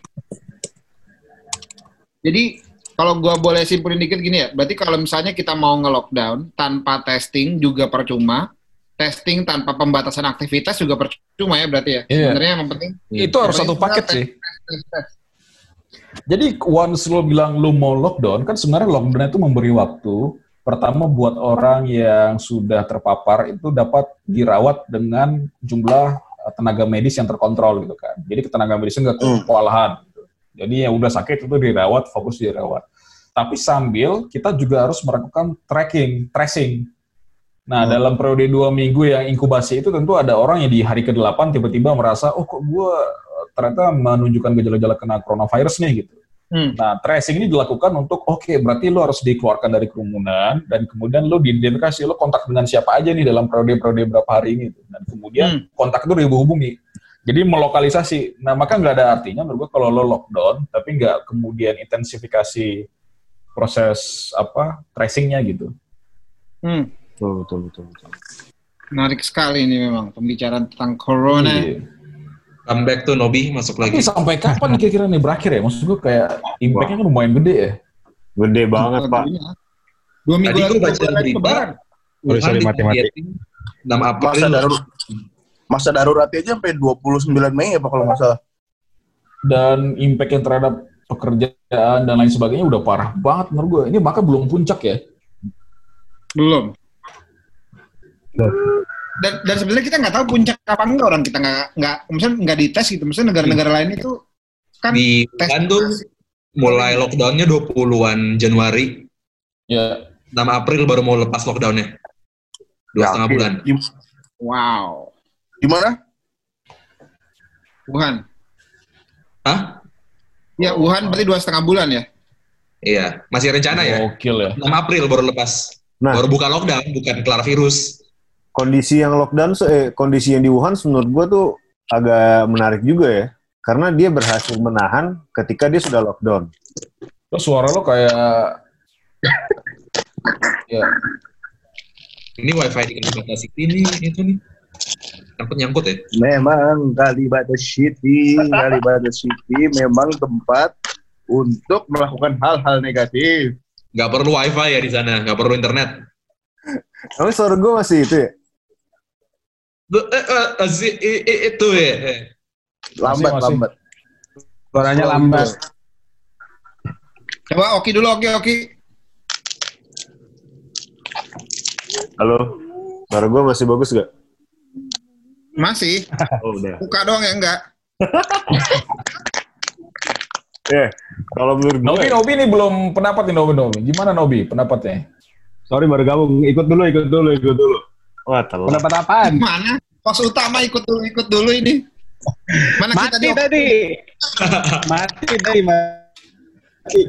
[SPEAKER 7] Jadi kalau gua boleh simpulin dikit gini ya, berarti kalau misalnya kita mau nge-lockdown tanpa testing juga percuma, testing tanpa pembatasan aktivitas juga percuma ya berarti ya.
[SPEAKER 6] Iya.
[SPEAKER 7] Sebenarnya yang penting
[SPEAKER 6] Itu harus satu paket sih. Jadi once lo bilang lo mau lockdown, kan sebenarnya lockdown itu memberi waktu pertama buat orang yang sudah terpapar itu dapat dirawat dengan jumlah tenaga medis yang terkontrol gitu kan. Jadi tenaga medisnya nggak
[SPEAKER 8] Hmm.
[SPEAKER 6] kewalahan. Gitu. Jadi yang udah sakit itu dirawat, fokus dirawat. Tapi sambil kita juga harus melakukan tracking, tracing. Nah,
[SPEAKER 8] Hmm.
[SPEAKER 6] dalam periode dua minggu yang inkubasi itu tentu ada orang yang di hari ke-8 tiba-tiba merasa, oh kok gue ternyata menunjukkan gejala-gejala kena coronavirus nih gitu.
[SPEAKER 7] Hmm.
[SPEAKER 6] Nah, tracing ini dilakukan untuk oke, berarti lo harus dikeluarkan dari kerumunan dan kemudian lo diidentifikasi lo kontak dengan siapa aja nih dalam periode-periode berapa hari ini gitu. dan kemudian
[SPEAKER 7] Hmm.
[SPEAKER 6] kontak itu dihubungi. Jadi melokalisasi. Nah, maka nggak ada artinya menurut gua kalau lo lockdown tapi nggak kemudian intensifikasi proses apa tracingnya gitu.
[SPEAKER 7] Hmm.
[SPEAKER 10] Betul, betul, betul, betul.
[SPEAKER 7] Menarik sekali ini memang pembicaraan tentang corona.
[SPEAKER 6] Iya.
[SPEAKER 3] Comeback tuh Nobi masuk
[SPEAKER 6] Tapi
[SPEAKER 3] lagi.
[SPEAKER 6] sampai kapan kira-kira nih berakhir ya? Maksud gua kayak impact-nya kan lumayan gede ya.
[SPEAKER 10] Gede banget, Pak.
[SPEAKER 7] Dua minggu
[SPEAKER 3] Tadi gua baca berita.
[SPEAKER 6] Sorry, sorry, mati-mati.
[SPEAKER 3] 6 April.
[SPEAKER 8] Masa darurat masa daruratnya aja sampai 29 Mei ya Pak kalau nggak salah.
[SPEAKER 6] dan impact yang terhadap pekerjaan dan lain sebagainya udah parah banget menurut gue. Ini maka belum puncak ya.
[SPEAKER 7] Belum. Dan, dan sebenarnya kita nggak tahu puncak kapan enggak orang kita nggak nggak misalnya nggak dites gitu. Misalnya negara-negara lain itu kan
[SPEAKER 3] Di
[SPEAKER 7] tes
[SPEAKER 3] tuh mulai lockdownnya 20-an Januari.
[SPEAKER 6] Ya,
[SPEAKER 3] 6 April baru mau lepas lockdownnya. Dua setengah
[SPEAKER 8] Yakin.
[SPEAKER 3] bulan.
[SPEAKER 7] Wow.
[SPEAKER 8] Di mana?
[SPEAKER 7] Wuhan.
[SPEAKER 3] Hah?
[SPEAKER 7] Ya Wuhan berarti dua setengah bulan ya.
[SPEAKER 3] Iya. Masih rencana ya?
[SPEAKER 6] gokil ya.
[SPEAKER 3] 6 April baru lepas.
[SPEAKER 10] Nah,
[SPEAKER 3] Baru buka lockdown, bukan kelar virus.
[SPEAKER 10] kondisi yang lockdown, eh, kondisi yang di Wuhan menurut gua tuh agak menarik juga ya. karena dia berhasil menahan ketika dia sudah lockdown.
[SPEAKER 6] Terus suara lo kayak ya
[SPEAKER 3] Ini wifi di City nih, itu nih. Nyangkut-nyangkut ya?
[SPEAKER 8] Memang Kalibata City, Kalibata City memang tempat untuk melakukan hal-hal negatif.
[SPEAKER 3] Nggak perlu wifi ya di sana, nggak perlu internet.
[SPEAKER 10] Tapi suara gue masih itu ya.
[SPEAKER 3] Eh, eh, eh, itu ya.
[SPEAKER 8] Lambat,
[SPEAKER 6] masih.
[SPEAKER 8] lambat.
[SPEAKER 1] Suaranya lambat.
[SPEAKER 7] Coba Oki dulu, Oki, Oki.
[SPEAKER 10] Halo, suara gue masih bagus gak?
[SPEAKER 7] Masih.
[SPEAKER 10] Oh udah.
[SPEAKER 7] Buka doang ya enggak. [LAUGHS]
[SPEAKER 10] Eh, kalau menurut gue,
[SPEAKER 6] Nobi Nobi ini belum pendapat nih Nobi Nobi. Gimana Nobi pendapatnya?
[SPEAKER 1] Sorry baru gabung. Ikut dulu, ikut dulu, ikut dulu.
[SPEAKER 10] wah telat.
[SPEAKER 1] Pendapat apaan?
[SPEAKER 7] Mana? Pos utama ikut dulu, ikut dulu ini. Mana kita
[SPEAKER 1] Mati
[SPEAKER 7] di
[SPEAKER 1] tadi. Mati tadi, mati.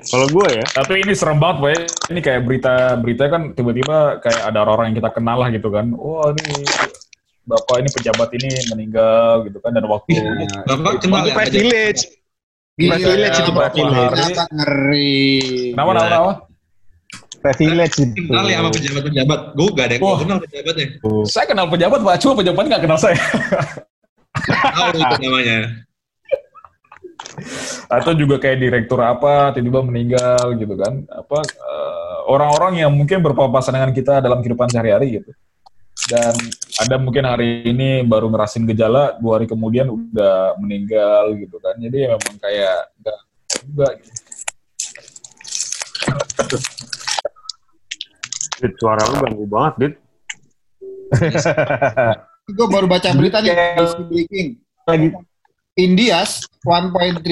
[SPEAKER 10] Kalau gue ya,
[SPEAKER 6] Tapi ini serem banget, Boy. Ini kayak berita-berita kan tiba-tiba kayak ada orang yang kita kenal lah gitu kan. Wah, ini Bapak ini pejabat ini meninggal gitu kan dan waktu
[SPEAKER 3] Bapak kenal ya?
[SPEAKER 1] Privilege.
[SPEAKER 7] Gila,
[SPEAKER 1] Privilege itu
[SPEAKER 6] Bapak
[SPEAKER 1] privilege.
[SPEAKER 6] Hari.
[SPEAKER 7] Kenapa ngeri?
[SPEAKER 6] Kenapa, kenapa, kenapa?
[SPEAKER 1] Privilege itu.
[SPEAKER 3] Kenal ya sama pejabat-pejabat. Gue gak ada yang gua kenal pejabatnya.
[SPEAKER 6] Saya kenal pejabat, Pak. Cuma pejabatnya nggak kenal saya.
[SPEAKER 3] Tahu itu namanya.
[SPEAKER 6] Atau juga kayak direktur apa, tiba-tiba meninggal gitu kan. Apa eh, orang-orang yang mungkin berpapasan dengan kita dalam kehidupan sehari-hari gitu. Dan ada mungkin hari ini baru ngerasin gejala, dua hari kemudian udah meninggal gitu kan. Jadi memang kayak enggak juga gitu.
[SPEAKER 10] Dit, suara lu ganggu banget, Dit. [LAUGHS]
[SPEAKER 7] Gue baru baca berita nih, Breaking.
[SPEAKER 1] Lagi
[SPEAKER 7] India's 1.3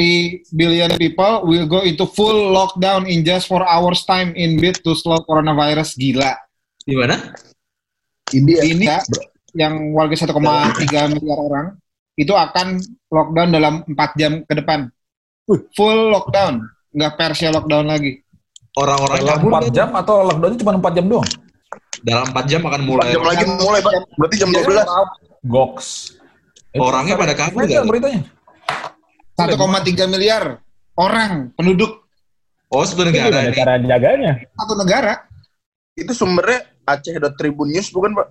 [SPEAKER 7] billion people will go into full lockdown in just 4 hours time in bid to slow coronavirus. Gila.
[SPEAKER 3] Di mana?
[SPEAKER 8] India.
[SPEAKER 7] Di India, yang warga 1,3 miliar orang, itu akan lockdown dalam 4 jam ke depan. Full lockdown. Nggak Persia lockdown lagi.
[SPEAKER 3] Orang-orang
[SPEAKER 6] Dalam
[SPEAKER 3] kabur
[SPEAKER 6] 4
[SPEAKER 3] nggak
[SPEAKER 6] jam atau lockdownnya cuma 4 jam doang?
[SPEAKER 3] Dalam 4 jam akan mulai.
[SPEAKER 8] jam lagi mulai, Pak. Berarti jam 12.
[SPEAKER 6] Goks.
[SPEAKER 3] Orangnya pada kabur nggak?
[SPEAKER 6] beritanya.
[SPEAKER 7] 1,3 miliar orang penduduk
[SPEAKER 3] Oh, satu negara ini.
[SPEAKER 1] cara jaganya?
[SPEAKER 7] satu negara.
[SPEAKER 8] Itu sumbernya Aceh.Tribun News bukan, Pak?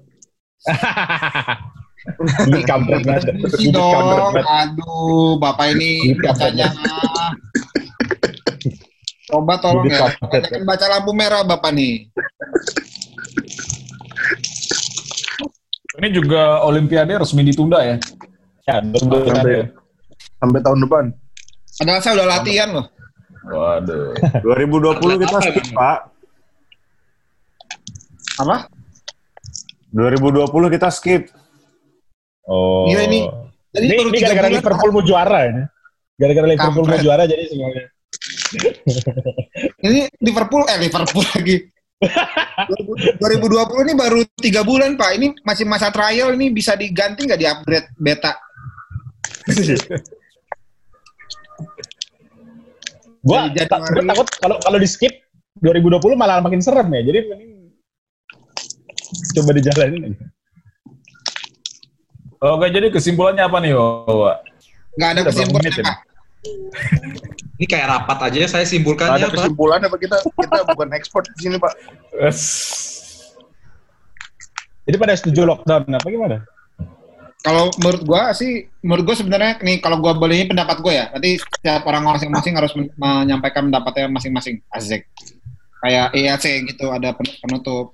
[SPEAKER 8] [LAUGHS]
[SPEAKER 1] Ini kampret banget. Ini kampret
[SPEAKER 7] dong. Aduh, Bapak ini bacanya. Coba tolong ya. Jangan baca lampu merah Bapak nih.
[SPEAKER 6] Ini juga Olimpiade resmi ditunda ya.
[SPEAKER 1] Ya, betul
[SPEAKER 8] Sampai, tahun depan.
[SPEAKER 7] Padahal saya udah latihan loh.
[SPEAKER 6] Waduh.
[SPEAKER 10] 2020 kita skip, Pak.
[SPEAKER 7] Apa?
[SPEAKER 10] 2020 kita skip.
[SPEAKER 1] Oh.
[SPEAKER 7] Iya, ini. Jadi
[SPEAKER 1] Ini,
[SPEAKER 7] baru
[SPEAKER 1] ini
[SPEAKER 7] tiga
[SPEAKER 1] gara-gara. Liverpool mau juara ini. Gara-gara Liverpool mau juara jadi semuanya.
[SPEAKER 7] Ini Liverpool, eh Liverpool lagi. 2020 ini baru tiga bulan Pak. Ini masih masa trial ini bisa diganti nggak di upgrade beta? [LAUGHS]
[SPEAKER 1] Gua, ta- gua takut kalau kalau di skip 2020 malah makin serem ya. Jadi mending coba dijalanin aja.
[SPEAKER 6] Oke, jadi kesimpulannya apa nih, Wawa?
[SPEAKER 7] Nggak ada
[SPEAKER 6] Udah berapa
[SPEAKER 7] kesimpulan
[SPEAKER 6] menit
[SPEAKER 7] Pak.
[SPEAKER 3] Ini kayak rapat aja saya
[SPEAKER 8] Nggak
[SPEAKER 3] simpulkannya
[SPEAKER 8] ada
[SPEAKER 3] apa?
[SPEAKER 8] kesimpulan apa kita kita bukan ekspor di sini, Pak.
[SPEAKER 6] Es.
[SPEAKER 1] Jadi pada setuju lockdown apa gimana?
[SPEAKER 7] Kalau menurut gua sih, menurut gua sebenarnya nih kalau gua boleh ini pendapat gua ya. Nanti setiap orang masing-masing harus men- menyampaikan pendapatnya masing-masing. Asik. Kayak EAC gitu ada pen- penutup.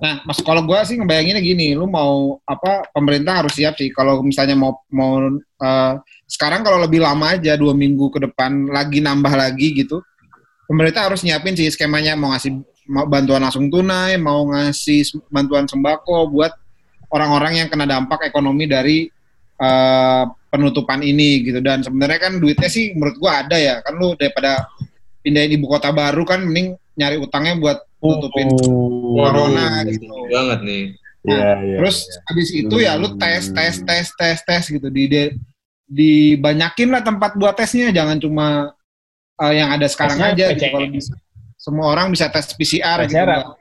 [SPEAKER 7] Nah, mas kalau gua sih ngebayanginnya gini, lu mau apa pemerintah harus siap sih kalau misalnya mau mau eh, sekarang kalau lebih lama aja dua minggu ke depan lagi nambah lagi gitu, pemerintah harus nyiapin sih skemanya mau ngasih mau bantuan langsung tunai, mau ngasih bantuan sembako buat orang-orang yang kena dampak ekonomi dari eh, penutupan ini gitu dan sebenarnya kan duitnya sih menurut gua ada ya kan lu daripada pindahin ibu kota baru kan mending nyari utangnya buat nutupin corona
[SPEAKER 3] Waduh,
[SPEAKER 7] gitu.
[SPEAKER 3] banget nih.
[SPEAKER 1] Iya, iya.
[SPEAKER 7] Terus habis itu ya lu tes tes tes tes tes gitu di di- dibanyakin lah tempat buat tesnya jangan cuma eh, yang ada sekarang
[SPEAKER 1] Tesnya
[SPEAKER 7] aja gitu kalau bisa semua orang bisa tes PCR, gitu
[SPEAKER 1] PCR.
[SPEAKER 7] nggak-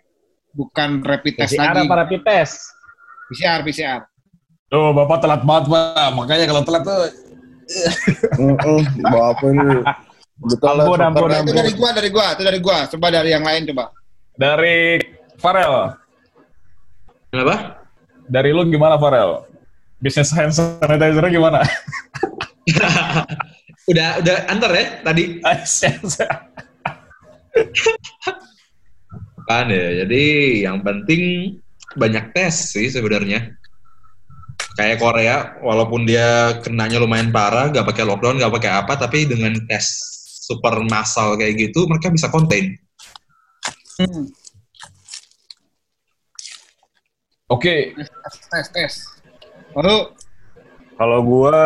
[SPEAKER 7] bukan rapid test
[SPEAKER 1] PCR
[SPEAKER 7] lagi
[SPEAKER 1] apa rapid test?
[SPEAKER 7] PCR PCR
[SPEAKER 6] Tuh, Bapak telat banget, Pak. Makanya kalau telat tuh
[SPEAKER 8] Heeh, bawa apa ini? Betul.
[SPEAKER 1] Ampun,
[SPEAKER 8] soccer.
[SPEAKER 1] ampun,
[SPEAKER 7] Itu dari gua, dari gua, itu dari gua. Coba dari yang lain coba.
[SPEAKER 6] dari Farel.
[SPEAKER 3] Kenapa?
[SPEAKER 6] Dari lu gimana, Farel? Bisnis hand sanitizer gimana? [LAUGHS]
[SPEAKER 3] udah udah antar ya tadi [LAUGHS] kan ya. Jadi yang penting banyak tes sih sebenarnya. Kayak Korea, walaupun dia kenanya lumayan parah, nggak pakai lockdown, nggak pakai apa, tapi dengan tes super massal kayak gitu, mereka bisa contain.
[SPEAKER 6] Oke,
[SPEAKER 7] Tes, tes, tes. Lalu,
[SPEAKER 10] Kalau gua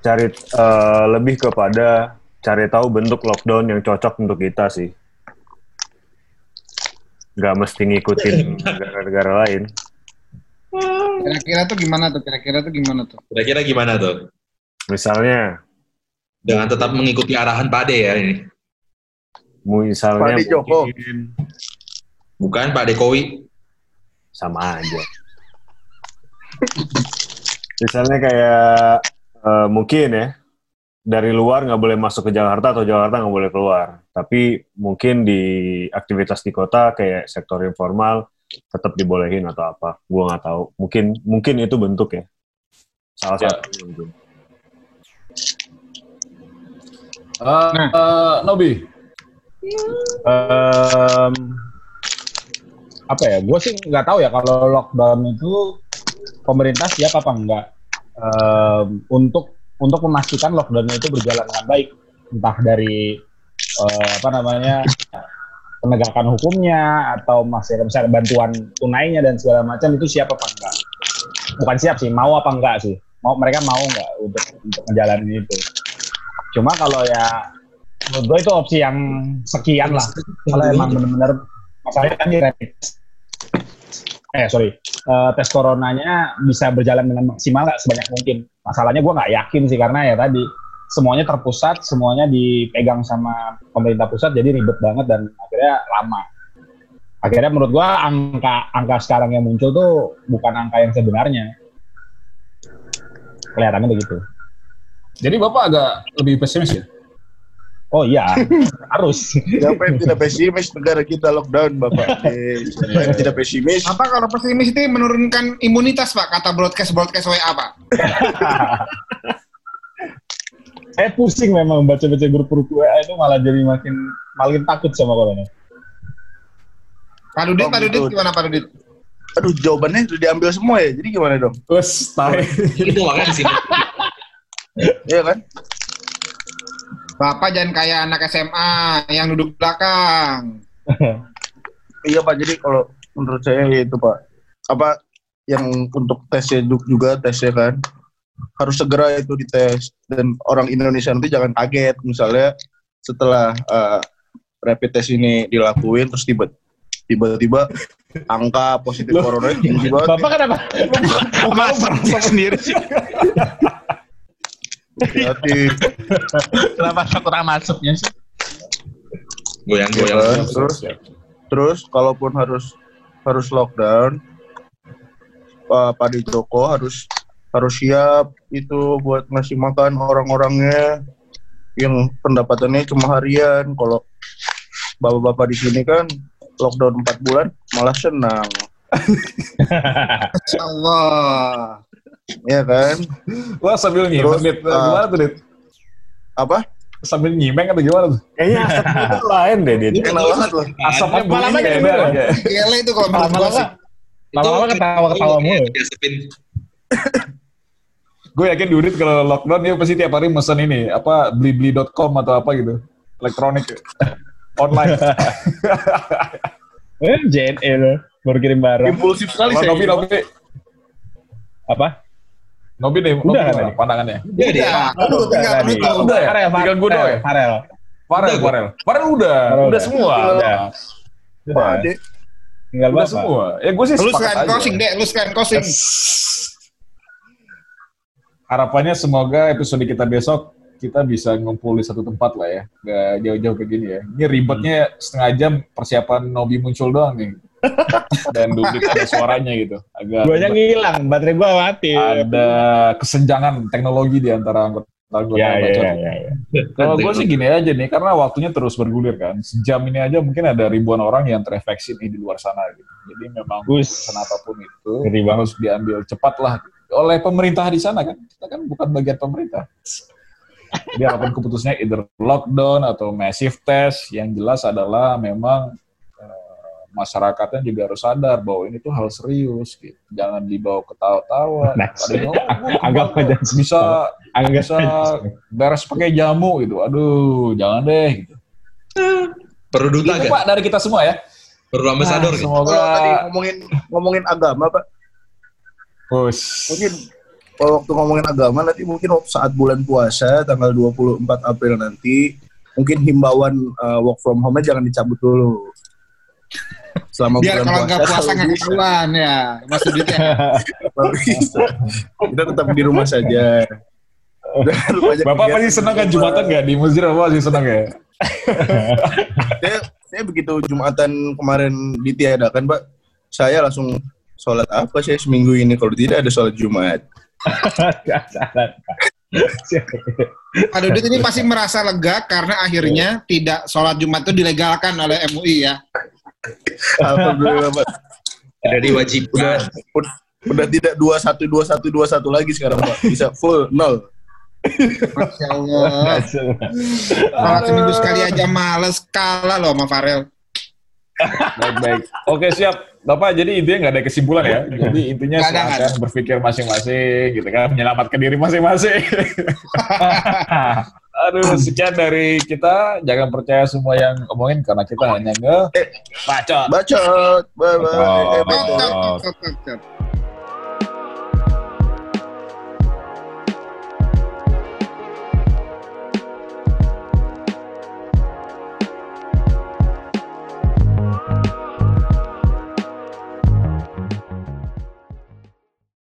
[SPEAKER 10] cari eh, lebih kepada cari tahu bentuk lockdown yang cocok untuk kita sih. Nggak mesti ngikutin negara-negara lain.
[SPEAKER 7] kira-kira tuh gimana tuh? Kira-kira tuh gimana tuh?
[SPEAKER 3] Kira-kira gimana tuh?
[SPEAKER 10] Misalnya,
[SPEAKER 3] Dengan tetap mengikuti arahan Pade ya ini.
[SPEAKER 10] misalnya
[SPEAKER 8] Pak Joko.
[SPEAKER 10] mungkin
[SPEAKER 3] Bukan Pak Dekowi.
[SPEAKER 10] sama aja. misalnya kayak eh, mungkin ya dari luar nggak boleh masuk ke Jakarta atau Jakarta nggak boleh keluar. Tapi mungkin di aktivitas di kota kayak sektor informal tetap dibolehin atau apa. Gua nggak tahu. Mungkin mungkin itu bentuk ya. Salah
[SPEAKER 6] Ya.
[SPEAKER 10] satu mungkin.
[SPEAKER 6] Eh, eh, Nobi.
[SPEAKER 1] Em, apa ya? Gue sih nggak tahu ya kalau lockdown itu pemerintah siap apa enggak Em, untuk untuk memastikan lockdown itu berjalan dengan baik, entah dari eh, apa namanya penegakan hukumnya atau masih misalnya bantuan tunainya dan segala macam itu siap apa enggak? Bukan siap sih, mau apa enggak sih? Mau mereka mau enggak untuk untuk menjalani itu? Cuma kalau ya menurut gue itu opsi yang sekian lah kalau emang benar-benar masalahnya kan eh sorry eh, tes coronanya bisa berjalan dengan maksimal nggak sebanyak mungkin masalahnya gue nggak yakin sih karena ya tadi semuanya terpusat semuanya dipegang sama pemerintah pusat jadi ribet banget dan akhirnya lama akhirnya menurut gue angka angka sekarang yang muncul tuh bukan angka yang sebenarnya kelihatannya begitu
[SPEAKER 6] Jadi Bapak agak lebih pesimis ya?
[SPEAKER 1] oh iya [LAUGHS] harus
[SPEAKER 8] Siapa yang tidak pesimis negara kita lockdown, Bapak? Eh, [LAUGHS] Siapa yang tidak pesimis?
[SPEAKER 7] Apa kalau pesimis itu menurunkan imunitas, Pak? Kata broadcast broadcast WA, Pak. [LAUGHS]
[SPEAKER 1] saya pusing memang baca-baca grup-grup WA itu malah jadi makin makin takut sama corona.
[SPEAKER 7] Pak Dudit,
[SPEAKER 8] Oh,
[SPEAKER 7] Pak Dudit
[SPEAKER 8] gitu.
[SPEAKER 7] gimana Pak Dudit?
[SPEAKER 8] Aduh, jawabannya udah diambil semua ya. Jadi gimana dong?
[SPEAKER 6] Wes, tai.
[SPEAKER 3] Itu makanya di sini.
[SPEAKER 8] Iya kan?
[SPEAKER 7] Bapak jangan kayak anak SMA yang duduk belakang. [LAUGHS]
[SPEAKER 8] Iya Pak, jadi kalau menurut saya ya itu Pak, apa yang untuk tesnya ju- juga tesnya kan harus segera itu dites dan orang Indonesia nanti jangan kaget misalnya setelah eh, rapid test ini dilakuin terus tiba tiba-tiba angka positif
[SPEAKER 1] Loh,
[SPEAKER 8] corona tinggi banget.
[SPEAKER 1] Bapak kenapa? Merasa sendiri sih.
[SPEAKER 8] Hati.
[SPEAKER 1] Kenapa takut masuknya sih?
[SPEAKER 3] Goyang-goyang.
[SPEAKER 8] Iya, terus terus kalaupun harus harus lockdown Pak Padi Joko harus harus siap itu buat ngasih makan orang-orangnya yang pendapatannya cuma harian kalau bapak-bapak di sini kan lockdown 4 bulan malah senang [LAUGHS]
[SPEAKER 7] Masya Allah.
[SPEAKER 8] ya kan
[SPEAKER 6] Wah sambil
[SPEAKER 8] Terus,
[SPEAKER 6] Dit.
[SPEAKER 8] uh,
[SPEAKER 6] Gimana tuh, Dit?
[SPEAKER 8] apa
[SPEAKER 6] Sambil nyimeng atau gimana tuh?
[SPEAKER 10] Kayaknya asap [LAUGHS] itu lain deh, Dit.
[SPEAKER 8] kenal banget loh
[SPEAKER 6] Asapnya
[SPEAKER 1] Lama-lama jadi
[SPEAKER 6] ya.
[SPEAKER 7] Gele itu kalau menurut
[SPEAKER 1] Lama-lama
[SPEAKER 7] sih.
[SPEAKER 1] lama-lama ketawa-ketawa mulu.
[SPEAKER 6] Gue yakin Dudit kalau lockdown dia pasti tiap hari mesen ini, apa blibli.com atau apa gitu. Elektronik [LAUGHS] online. [LAUGHS]
[SPEAKER 1] Eh, JNE loh, baru kirim barang.
[SPEAKER 8] impulsif sekali
[SPEAKER 6] Kalau
[SPEAKER 8] saya
[SPEAKER 6] Nobi, Nobi,
[SPEAKER 1] Apa?
[SPEAKER 6] Nobi deh, Nobi
[SPEAKER 1] Udah kan,
[SPEAKER 6] pandangannya?
[SPEAKER 3] Udah deh.
[SPEAKER 7] Udah, aduh, tinggal
[SPEAKER 1] tadi.
[SPEAKER 7] penutup.
[SPEAKER 6] Udah ya? Tinggal gue doang ya?
[SPEAKER 1] Farel.
[SPEAKER 6] Farel,
[SPEAKER 3] Udah,
[SPEAKER 6] Farel. Farel udah, udah
[SPEAKER 1] udah.
[SPEAKER 6] semua.
[SPEAKER 8] Udah.
[SPEAKER 1] Udah. Tinggal
[SPEAKER 6] Udah semua. Ya gue sih
[SPEAKER 7] Lu sekalian
[SPEAKER 6] aja.
[SPEAKER 7] closing, Dek. Lu sekalian closing.
[SPEAKER 6] Harapannya semoga episode kita besok kita bisa ngumpul di satu tempat lah ya. Gak jauh-jauh kayak gini ya. Ini ribetnya setengah jam persiapan Nobi muncul doang nih. [LAUGHS] dan duduk ada suaranya gitu. Agak
[SPEAKER 1] Guanya ngilang, baterai gua mati.
[SPEAKER 6] ada kesenjangan teknologi di antara anggota anggota
[SPEAKER 1] Ya, ya, ya, ya, ya.
[SPEAKER 6] Kalau gue sih gini aja nih, karena waktunya terus bergulir kan. Sejam ini aja mungkin ada ribuan orang yang terinfeksi nih di luar sana gitu. Jadi memang
[SPEAKER 1] Us.
[SPEAKER 6] apa pun itu harus diambil cepat lah oleh pemerintah di sana kan. Kita kan bukan bagian pemerintah. Jadi apa pun keputusannya either lockdown atau massive test, yang jelas adalah memang eh, masyarakatnya juga harus sadar bahwa ini tuh hal serius gitu. Jangan dibawa ketawa-tawa.
[SPEAKER 1] Nah,
[SPEAKER 6] Ada yang, "Oh, gua
[SPEAKER 1] Anggap aja
[SPEAKER 6] bisa
[SPEAKER 1] Anggap
[SPEAKER 6] bisa beres pakai jamu gitu. Aduh, jangan deh gitu.
[SPEAKER 3] Perlu duta
[SPEAKER 6] Itu
[SPEAKER 3] kan?
[SPEAKER 6] Pak dari kita semua ya.
[SPEAKER 3] Perlu ambasador
[SPEAKER 6] Nah,
[SPEAKER 3] gitu.
[SPEAKER 8] Kalau tadi
[SPEAKER 6] Semoga
[SPEAKER 8] ngomongin ngomongin agama, Pak.
[SPEAKER 6] Us.
[SPEAKER 8] Mungkin kalau waktu ngomongin agama nanti mungkin saat bulan puasa tanggal 24 April nanti mungkin himbauan uh, work from home-nya jangan dicabut dulu. Selama
[SPEAKER 7] Biar
[SPEAKER 8] bulan
[SPEAKER 7] kalau nggak puasa nggak
[SPEAKER 8] bisa.
[SPEAKER 7] ketahuan ya, maksudnya.
[SPEAKER 8] Kita tetap di rumah saja.
[SPEAKER 6] Bapak pasti senang kan. Jumatan nggak di masjid apa sih senang ya?
[SPEAKER 8] saya, saya begitu Jumatan kemarin ditiadakan, Pak, saya langsung sholat apa saya seminggu ini kalau tidak ada sholat Jumat. [LAUGHS]
[SPEAKER 7] Pak Dudut ini pasti merasa lega karena akhirnya tidak sholat Jumat itu dilegalkan oleh MUI ya.
[SPEAKER 8] Alhamdulillah, Pak.
[SPEAKER 3] Tidak diwajibkan.
[SPEAKER 8] Udah, udah tidak dua satu dua satu dua satu lagi sekarang, Pak. Bisa full nol.
[SPEAKER 7] Masya Allah. Sholat seminggu sekali aja males kalah loh sama Farel.
[SPEAKER 6] Baik baik. Oke siap. Bapak jadi intinya nggak ada kesimpulan ya. Jadi intinya
[SPEAKER 7] ada,
[SPEAKER 6] silakan berpikir masing-masing gitu kan, menyelamatkan diri masing-masing. [LAUGHS] Aduh, sekian dari kita. Jangan percaya semua yang omongin karena kita hanya nge
[SPEAKER 8] Eh.
[SPEAKER 6] bacot.
[SPEAKER 8] Bacot. Bye bye.
[SPEAKER 6] Bacot.
[SPEAKER 8] Eh,
[SPEAKER 7] Tok,